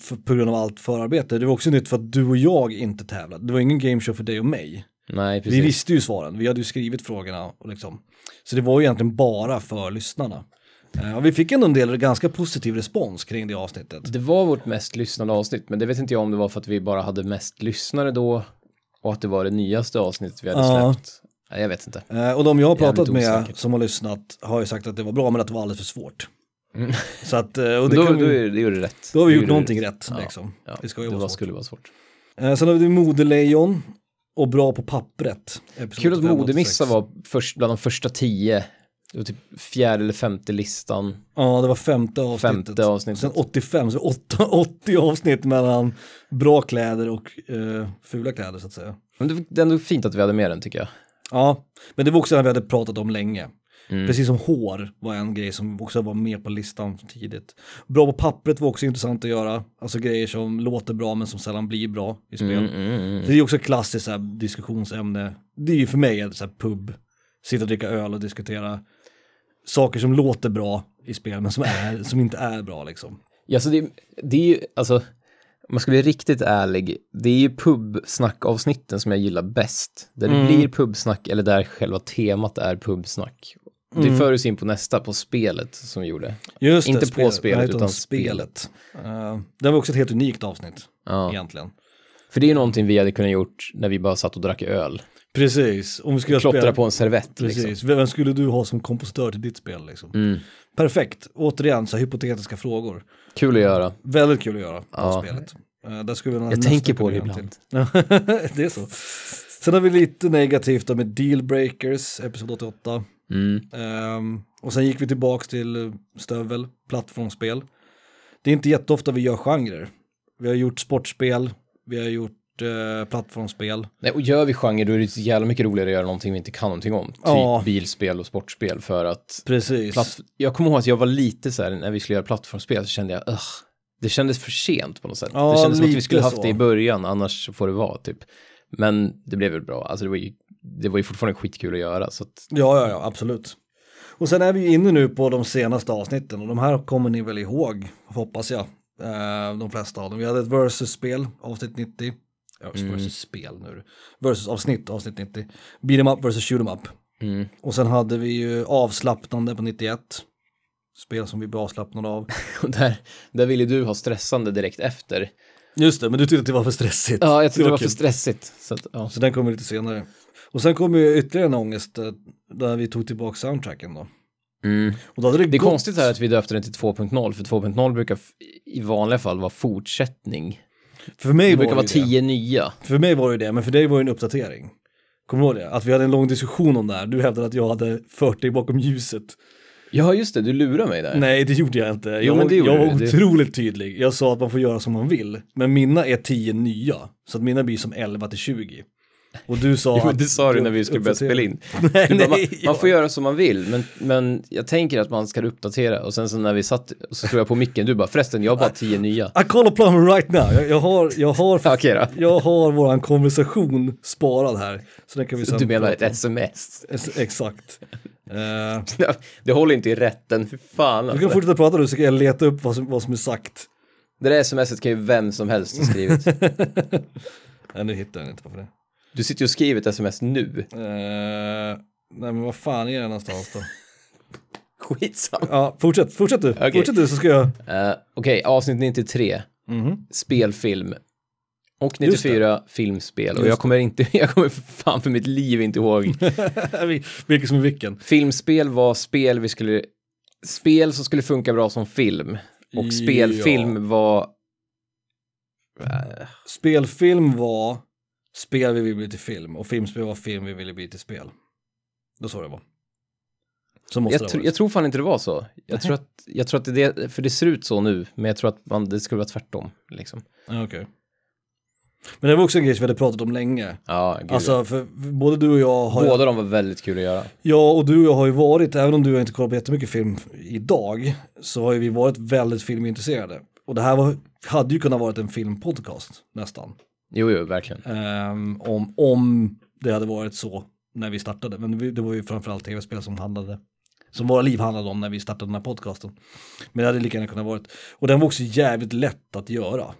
för, på grund av allt förarbete, det var också nytt för att du och jag inte tävlade. Det var ingen gameshow för dig och mig. Nej, precis. Vi visste ju svaren, vi hade ju skrivit frågorna och liksom. Så det var ju egentligen bara för lyssnarna. Eh, och vi fick ändå en del ganska positiv respons kring det avsnittet. Det var vårt mest lyssnade avsnitt, men det vet inte jag om det var för att vi bara hade mest lyssnare då och att det var det nyaste avsnittet vi hade Ja. släppt. Nej, jag vet inte. Eh, och de jag har pratat med som har lyssnat har ju sagt att det var bra men att det var alldeles för svårt. Mm. Så att, eh, och det, då, kan då, är, det gjorde rätt. då har vi gjort någonting rätt. rätt Ja. liksom. Ja, Det ska ju det vara var, svårt. skulle vara svårt. Eh, sen har vi Modelejon och Bra på pappret. Kul att 85, Modemissa 86. var först, bland de första tio. Det var typ fjärde eller femte listan. Ja, det var femte avsnittet. Femte avsnittet. Sen 85, så åtta, <laughs> 80 avsnitt mellan bra kläder och eh, fula kläder så att säga. Men det, det är ändå fint att vi hade med den tycker jag. Ja, men det var också den vi hade pratat om länge. Mm. Precis som hår var en grej som också var med på listan tidigt. Bra på pappret var också intressant att göra. Alltså grejer som låter bra men som sällan blir bra i spel. Mm, mm, mm. Det är också ett klassiskt här, diskussionsämne. Det är ju för mig ett så här, pub. Sitta och dricka öl och diskutera saker som låter bra i spel men som, är, som inte är bra liksom. Ja, så det, det är ju, alltså, om man ska bli riktigt ärlig, det är ju pubsnackavsnitten som jag gillar bäst. Där det Mm. blir pubsnack eller där själva temat är pubsnack. Det Mm. för oss in på nästa, på spelet som vi gjorde. Just Inte det, på spelet, utan spelet. Uh, det var också ett helt unikt avsnitt Ja. egentligen. För det är ju någonting vi hade kunnat gjort när vi bara satt och drack öl. Precis, om vi skulle Klottra spela- på en servett Precis, liksom. vem skulle du ha som kompositör till ditt spel liksom? Mm. Perfekt, återigen så hypotetiska frågor. Kul att göra. Väldigt kul att göra Ja. spelet. Uh, där skulle Jag tänker på det ibland. <laughs> det är så. Sen har vi lite negativt då med Dealbreakers, episod 88. Mm. Ehm, och sen gick vi tillbaks till eh, stövel, plattformsspel. Det är inte jätteofta vi gör genrer. Vi har gjort sportspel, vi har gjort eh, plattformsspel. Nej, och gör vi genre då är det så jävla mycket roligare att göra någonting vi inte kan någonting om. Typ Ja. bilspel och sportspel för att Precis. Platt... Jag kommer ihåg att jag var lite så här, när vi skulle göra plattformsspel så kände jag, Ugh, det kändes för sent på något sätt. Ja, det kändes som att vi skulle haft så. det i början, annars får det vara typ. Men det blev väl bra, alltså det var ju, det var ju fortfarande skitkul att göra. Så att, Ja, ja, ja, absolut. Och sen är vi inne nu på de senaste avsnitten och de här kommer ni väl ihåg, hoppas jag. Eh, de flesta av dem. Vi hade ett versus-spel, avsnitt 90. Ja, versus-spel nu. Versus-avsnitt, avsnitt 90. Beat em up versus shoot em up. Mm. Och sen hade vi ju avslappnande på 91. Spel som vi blev avslappnade av. <laughs> Och där, där ville du ha stressande direkt efter. Just det, men du tyckte att det var för stressigt. Ja, jag tyckte det var för kul. stressigt. Så att, ja. Så den kommer lite senare. Och sen kom ju ytterligare en ångest eh, där vi tog tillbaka soundtracken då. mm. Och då hade det, Det är gått... konstigt här att vi döpte den till 2.0, för 2.0 brukar i vanliga fall vara fortsättning. För mig Det var brukar vara det. 10 nya. För mig var det det, men för dig var det en uppdatering. Kommer du ihåg det? Att vi hade en lång diskussion om det här. Du hävdade att jag hade fört dig bakom ljuset. Ja, just det, du lurar mig där. Nej, det gjorde jag inte. Jag, men det jag var du. Otroligt tydlig. Jag sa att man får göra som man vill. Men mina är 10 nya. Så att mina blir som 11 till 20. Och du sa Jo, det sa du när vi skulle börja spela in. <laughs> nej, bara, man, man får göra som man vill, men, men jag tänker att man ska uppdatera. Och sen så när vi satt, så slog jag på micken, du bara förresten, jag har bara 10 nya. I call plumber right now. Jag, jag har, jag har, <laughs> då. jag har våran konversation sparad här. Så den kan vi sen Du menar ett sms? Exakt. Eh, <laughs> Det håller inte i rätten, för fan. du Alltså. kan fortsätta prata nu så kan jag leta upp vad som, vad som är sagt. Det där smset kan ju vem som helst ha skrivit. Nej, nu hittar jag inte varför det. Du sitter ju och skriver ett sms nu. Eh, nej men vad fan är det någonstans då? <laughs> Skitsamma. Ja, fortsätt, fortsätt du. Okej. Fortsätt du så ska jag... Uh, Okej, avsnitt 93. Mhm. Spelfilm. Och Just 94 filmspel. Och Just jag kommer inte, <laughs> jag kommer för fan för mitt liv inte ihåg. <laughs> Vi- Vilken som är vilken. Filmspel var spel vi skulle, spel som skulle funka bra som film. Och Ja. spelfilm var, Spelfilm var spel vi ville bli till film och filmspel var film vi ville bli till spel. Då så det var. Så måste jag, det tr- vara. jag tror fan inte det var så. Jag tror att, jag tror att det för det ser ut så nu, men jag tror att man, det skulle vara tvärtom. Liksom. Okej. Men det var också en grej som vi hade pratat om länge. Ja, gud. Alltså, för både du och jag har... Båda de var väldigt kul att göra. Ja, och du och jag har ju varit, även om du inte kollat på jättemycket film idag, så har ju vi varit väldigt filmintresserade. Och det här var, hade ju kunnat varit en filmpodcast nästan. Jo, jo, verkligen. Ehm, om, om det hade varit så när vi startade. Men vi, det var ju framförallt tv-spel som handlade, som våra liv handlade om när vi startade den här podcasten. Men det hade lika gärna kunnat varit. Och den var också jävligt lätt att göra.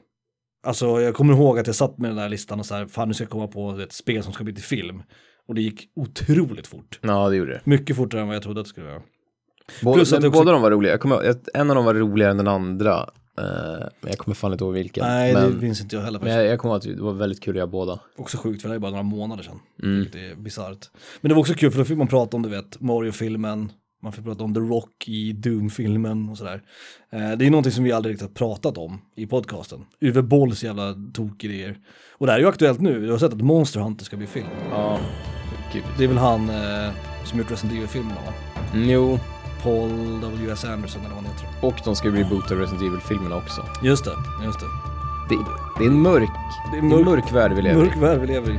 Alltså jag kommer ihåg att jag satt med den här listan och så här, fan nu ska jag komma på ett spel som ska bli till film. Och det gick otroligt fort. Ja, det gjorde det. Mycket fortare än vad jag trodde att det skulle göra. Båda, Plus att det också- båda de var roliga. Kommer, en av dem var roligare än den andra. Eh, men jag kommer fan inte ihåg vilken. Nej, men, det minns inte jag heller men jag, jag kommer ihåg att det var väldigt kul att göra båda. Också sjukt för det är bara några månader sedan. Mm. Vilket är bisarrt. Men det var också kul för då fick man prata om, du vet, Mario-filmen, man fick prata om The Rock i Doom-filmen och sådär. Eh, det är någonting som vi aldrig riktigt har pratat om i podcasten. Uwe Bolls jävla tokidéer. Och det här är ju aktuellt nu, du har sett att Monster Hunter ska bli film. Ja, gud. Det är väl han eh, som gjort Resident Evil-filmerna va? Mm, jo, Paul W.S. Anderson eller vad han heter. och de ska ju reboota Resident Evil-filmerna också. Just det, just det. Det, det är en mörk, Det är en mörk värld vi lever i. mörk värld vi lever i.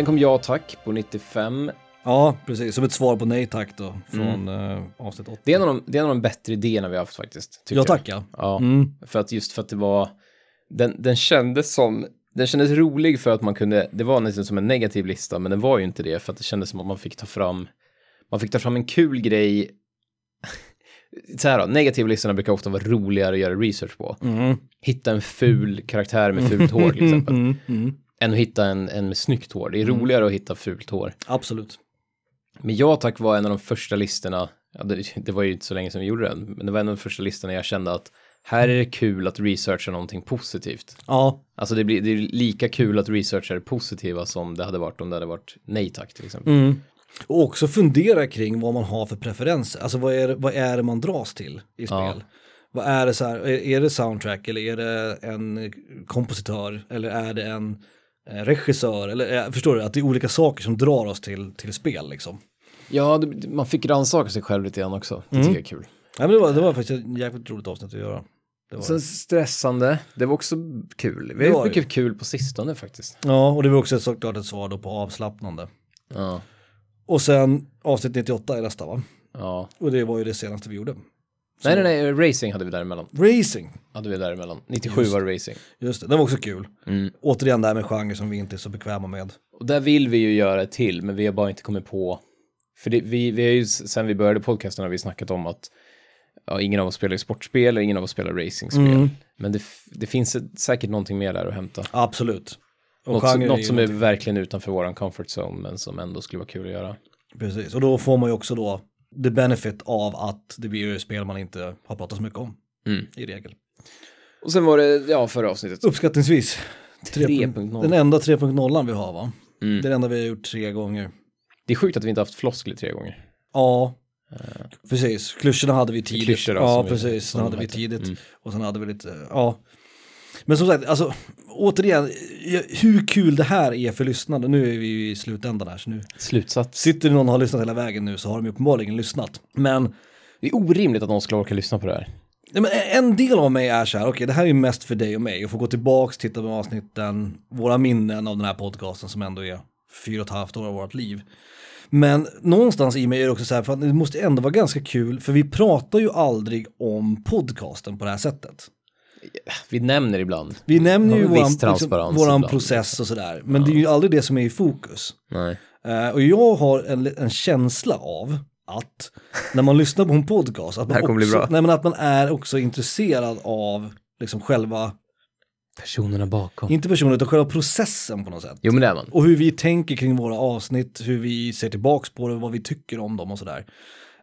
Sen kom jag tack på 95. Ja, precis. Som ett svar på nej tack då, från mm. avsnitt 8. Det är, en av de, det är en av de bättre idéerna vi har haft faktiskt. Ja, tack ja. Ja, mm. för att just för att det var, den, den kändes som, den kändes rolig för att man kunde, det var nästan som en negativ lista, men den var ju inte det, för att det kändes som att man fick ta fram, man fick ta fram en kul grej <laughs> så här då, negativa listorna brukar ofta vara roligare att göra research på. Mm. Hitta en ful karaktär med fult hår till <laughs> exempel. Än att hitta en, en med snyggt hår. Det är mm. roligare att hitta fult hår. Absolut. Men jag tack var en av de första listorna, ja, det, det, var ju inte så länge sedan vi gjorde den, men det var en av de första listorna jag kände att här är det kul att researcha någonting positivt. Ja. Alltså det, blir, det är lika kul att researcha det positiva som det hade varit om det hade varit nej tack till exempel. Mm. Och också fundera kring vad man har för preferenser. Alltså vad är, vad är det man dras till i spel? Ja. Vad är det så här, är det soundtrack eller är det en kompositör eller är det en regissör? Eller, eh, förstår du, att det är olika saker som drar oss till, till spel liksom. Ja, det, man fick rannsaka sig själv lite grann också. Det mm. tycker jag är kul. Ja, men det, var, det var faktiskt ett jäkligt roligt avsnitt att göra. Det var Sen stressande, det var också kul. Vi har mycket kul på sistone faktiskt. Ja, och det var också såklart ett svar då på avslappnande. Ja. Och sen avsnitt 98 är nästa va? Ja. Och det var ju det senaste vi gjorde. Nej, nej, nej, racing hade vi däremellan. Racing? Hade vi däremellan. 97 Just. var racing. Just det, den var också kul. Mm. Återigen det här med genre som vi inte är så bekväma med. Och där vill vi ju göra ett till, men vi har bara inte kommit på. För det, vi, vi har ju, sen vi började podcasten har vi snackat om att ja, ingen av oss spelar sportspel och ingen av oss spelar racingspel. Mm. Men det, det finns säkert någonting mer där att hämta. Absolut. Och något, som, något som är verkligen utanför våran comfort zone, men som ändå skulle vara kul att göra. Precis, och då får man ju också då the benefit av att det blir spel man inte har pratat så mycket om. Mm. I regel. Och sen var det, ja, förra avsnittet. Uppskattningsvis. 3.0. Den enda 3.0 vi har va? Mm. Den enda vi har gjort tre gånger. Det är sjukt att vi inte haft floskler tre gånger. Ja, uh, precis. Klyschorna hade vi tidigt. Klyschor, ja, precis. Den hade vi tidigt. Mm. Och sen hade vi lite, ja. Men som sagt, alltså återigen, hur kul det här är för lyssnare. Nu är vi i slutändan här. Så nu Slutsats. Sitter det någon och har lyssnat hela vägen nu så har de uppenbarligen lyssnat. Men det är orimligt att någon skulle orka lyssna på det här. men en del av mig är så här, okej okay, det här är ju mest för dig och mig. Och få gå tillbaka, titta på avsnitten, våra minnen av den här podcasten som ändå är fyra och ett halvt år av vårt liv. Men någonstans i mig är det också så här, för det måste ändå vara ganska kul, för vi pratar ju aldrig om podcasten på det här sättet vi nämner ibland. Vi nämner ju våran, liksom, våran process och sådär. Men ja. det är ju aldrig det som är i fokus. Nej. Uh, och jag har en, en känsla av att när man lyssnar på en podcast, att man, också, nej, men att man är också intresserad av liksom själva Personerna bakom. Inte personerna utan själva processen på något sätt. Jo men det är man. Och hur vi tänker kring våra avsnitt, hur vi ser tillbaks på det, vad vi tycker om dem och sådär.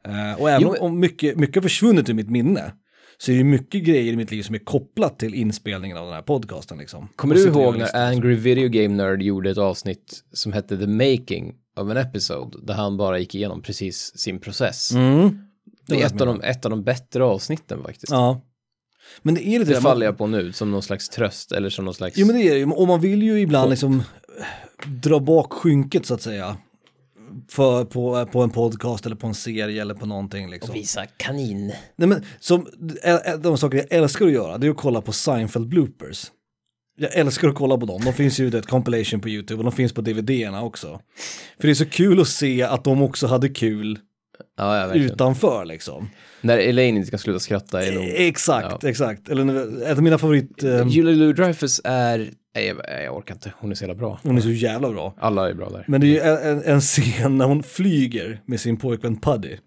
Uh, och även jo, om mycket, mycket har försvunnit ur mitt minne, så är det mycket grejer i mitt liv som är kopplat till inspelningen av den här podcasten. Liksom. Kommer du ihåg när Angry Video Game Nerd gjorde ett avsnitt som hette The Making of an Episode, där han bara gick igenom precis sin process. Mm. Det är ett av, de, ett av de bättre avsnitten faktiskt. Ja. Men det är lite det faller jag på nu som någon slags tröst eller som någon slags... Jo men det är det ju, och man vill ju ibland liksom dra bak skynket så att säga för, på, på en podcast eller på en serie eller på någonting. Liksom. Och visa kanin. Nej, men, som, de saker jag älskar att göra det är att kolla på Seinfeld bloopers. Jag älskar att kolla på dem, de finns ju ett compilation på YouTube och de finns på DVD-erna också. För det är så kul att se att de också hade kul ja, ja, utanför liksom. När Elaine inte kan sluta skratta är nog... Exakt, ja. exakt. Eller ett av mina favorit... Um... Julia Louis-Dreyfus är Nej, jag, orkar inte, hon är så jävla bra. Hon är så jävla bra. Alla är bra där. Men det är ju en, en scen när hon flyger med sin pojkvän Puddy.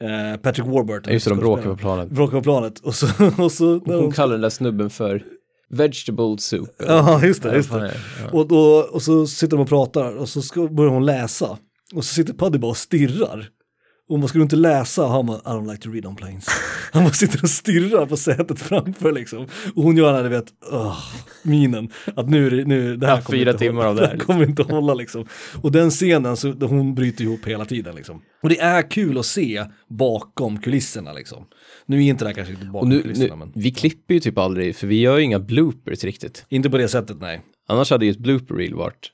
Eh, Patrick Warburton. Just det, de bråkar på planet. Bråkar på planet. Och så... Och så hon, hon kallar den där snubben för vegetable soup. Ja, just det. Just det. Ja. Och, då, och så sitter de och pratar och så ska, börjar hon läsa. Och så sitter Puddy bara och stirrar. Och man skulle inte läsa, han bara, I don't like to read on planes. <laughs> Han bara sitter och stirrar på sätet framför liksom. Och hon gör den här, du vet, oh, minen. Att nu, nu det här kommer Fyra inte timmar hålla, av det här. Det kommer inte hålla liksom. Och den scenen, så, hon bryter ihop hela tiden liksom. Och det är kul att se bakom kulisserna liksom. Nu är inte det här kanske inte bakom nu, kulisserna nu, men. Vi klipper ju typ aldrig, för vi gör ju inga bloopers riktigt. Inte på det sättet, nej. Annars hade ju ett blooper reel varit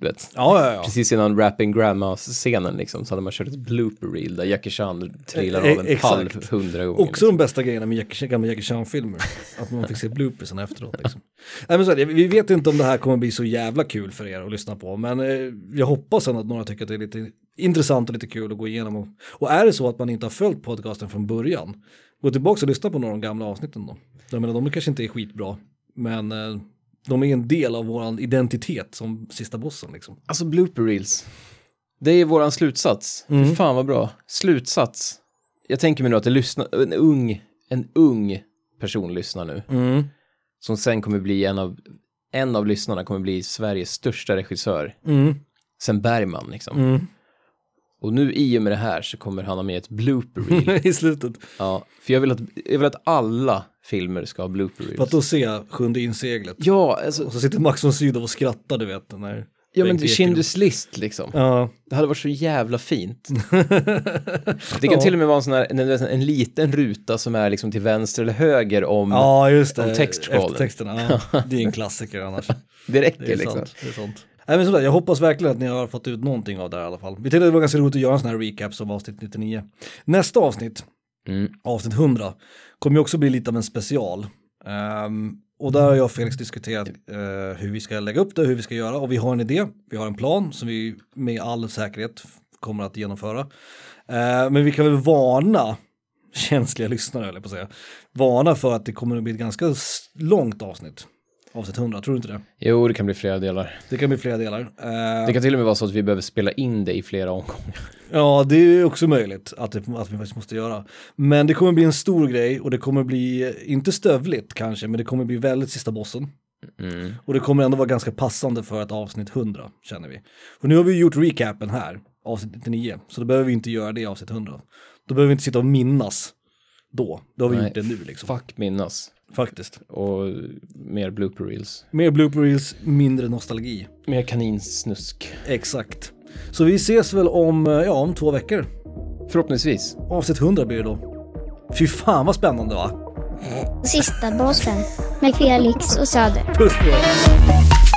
Du vet. Ja, ja, ja. Precis innan Rapping Grandma-scenen liksom, så hade man kört ett blooper reel där Jackie Chan trillar Eh, av en exakt. pall hundra gånger. Också de bästa grejerna med Jackie, gamla Jackie Chan-filmer. Att man fick se bloopersen efteråt. Liksom. Nej, men så vi vet inte om det här kommer bli så jävla kul för er att lyssna på. Men eh, jag hoppas ändå att några tycker att det är lite intressant och lite kul att gå igenom. Och, och är det så att man inte har följt podcasten från början, gå tillbaka och lyssna på några av de gamla avsnitten då. Jag menar, de kanske inte är skitbra, men eh, de är en del av vår identitet som sista bossen. Liksom. Alltså blooper reels. Det är våran slutsats. Mm. Fy fan vad bra. Slutsats. Jag tänker mig nu att det lyssnar, en ung, en ung person lyssnar nu. Mm. Som sen kommer bli en av, en av lyssnarna kommer bli Sveriges största regissör. Mm. Sen Bergman liksom. Mm. Och nu i och med det här så kommer han ha med ett blooper reel. <laughs> I slutet. ja, för jag vill, att, jag vill att alla filmer ska ha blooper reels. För att då se sjunde inseglet. Ja, alltså, Och så sitter Max von Sydow och skrattar, du vet. När ja men Schindler's list liksom. Ja. Det hade varit så jävla fint. <laughs> Det kan till och med vara en sån här, en, en, en liten ruta som är liksom till vänster eller höger om, ja, just det. om. Eftertexterna, ja. <laughs> Det är en klassiker annars. det räcker Det är liksom. sant. Det är sant. Nej, men sådär, jag hoppas verkligen att ni har fått ut någonting av det här i alla fall. Vi tänkte att det var ganska roligt att göra en sån här recap som avsnitt 99. Nästa avsnitt, Mm. avsnitt 100, kommer ju också bli lite av en special. Um, och där har jag och Felix diskuterat uh, hur vi ska lägga upp det, hur vi ska göra och vi har en idé, vi har en plan som vi med all säkerhet kommer att genomföra. Uh, men vi kan väl varna <laughs> känsliga lyssnare, eller på att säga, varna för att det kommer att bli ett ganska långt avsnitt. Avsnitt 100, tror du inte det? Jo, det kan bli flera delar. Det kan bli flera delar. Eh, Det kan till och med vara så att vi behöver spela in det i flera omgångar. Ja, det är också möjligt att, det, att vi faktiskt måste göra. Men det kommer bli en stor grej och det kommer bli, inte stövligt kanske, men det kommer bli väldigt sista bossen. Mm. Och det kommer ändå vara ganska passande för ett avsnitt 100, känner vi. Och nu har vi gjort recapen här, avsnitt 99, så då behöver vi inte göra det i avsnitt 100. Då behöver vi inte sitta och minnas då. Då har vi Nej, gjort det nu liksom. Fuck minnas. Faktiskt. Och mer blooper reels. Mer blooper reels, mindre nostalgi. Mer kaninsnusk. Exakt. Så vi ses väl om, eh, ja, om två veckor. Förhoppningsvis. Avsnitt 100 blir det då. Fy fan vad spännande va? Sista bossen med Felix och Söder. Puss på er.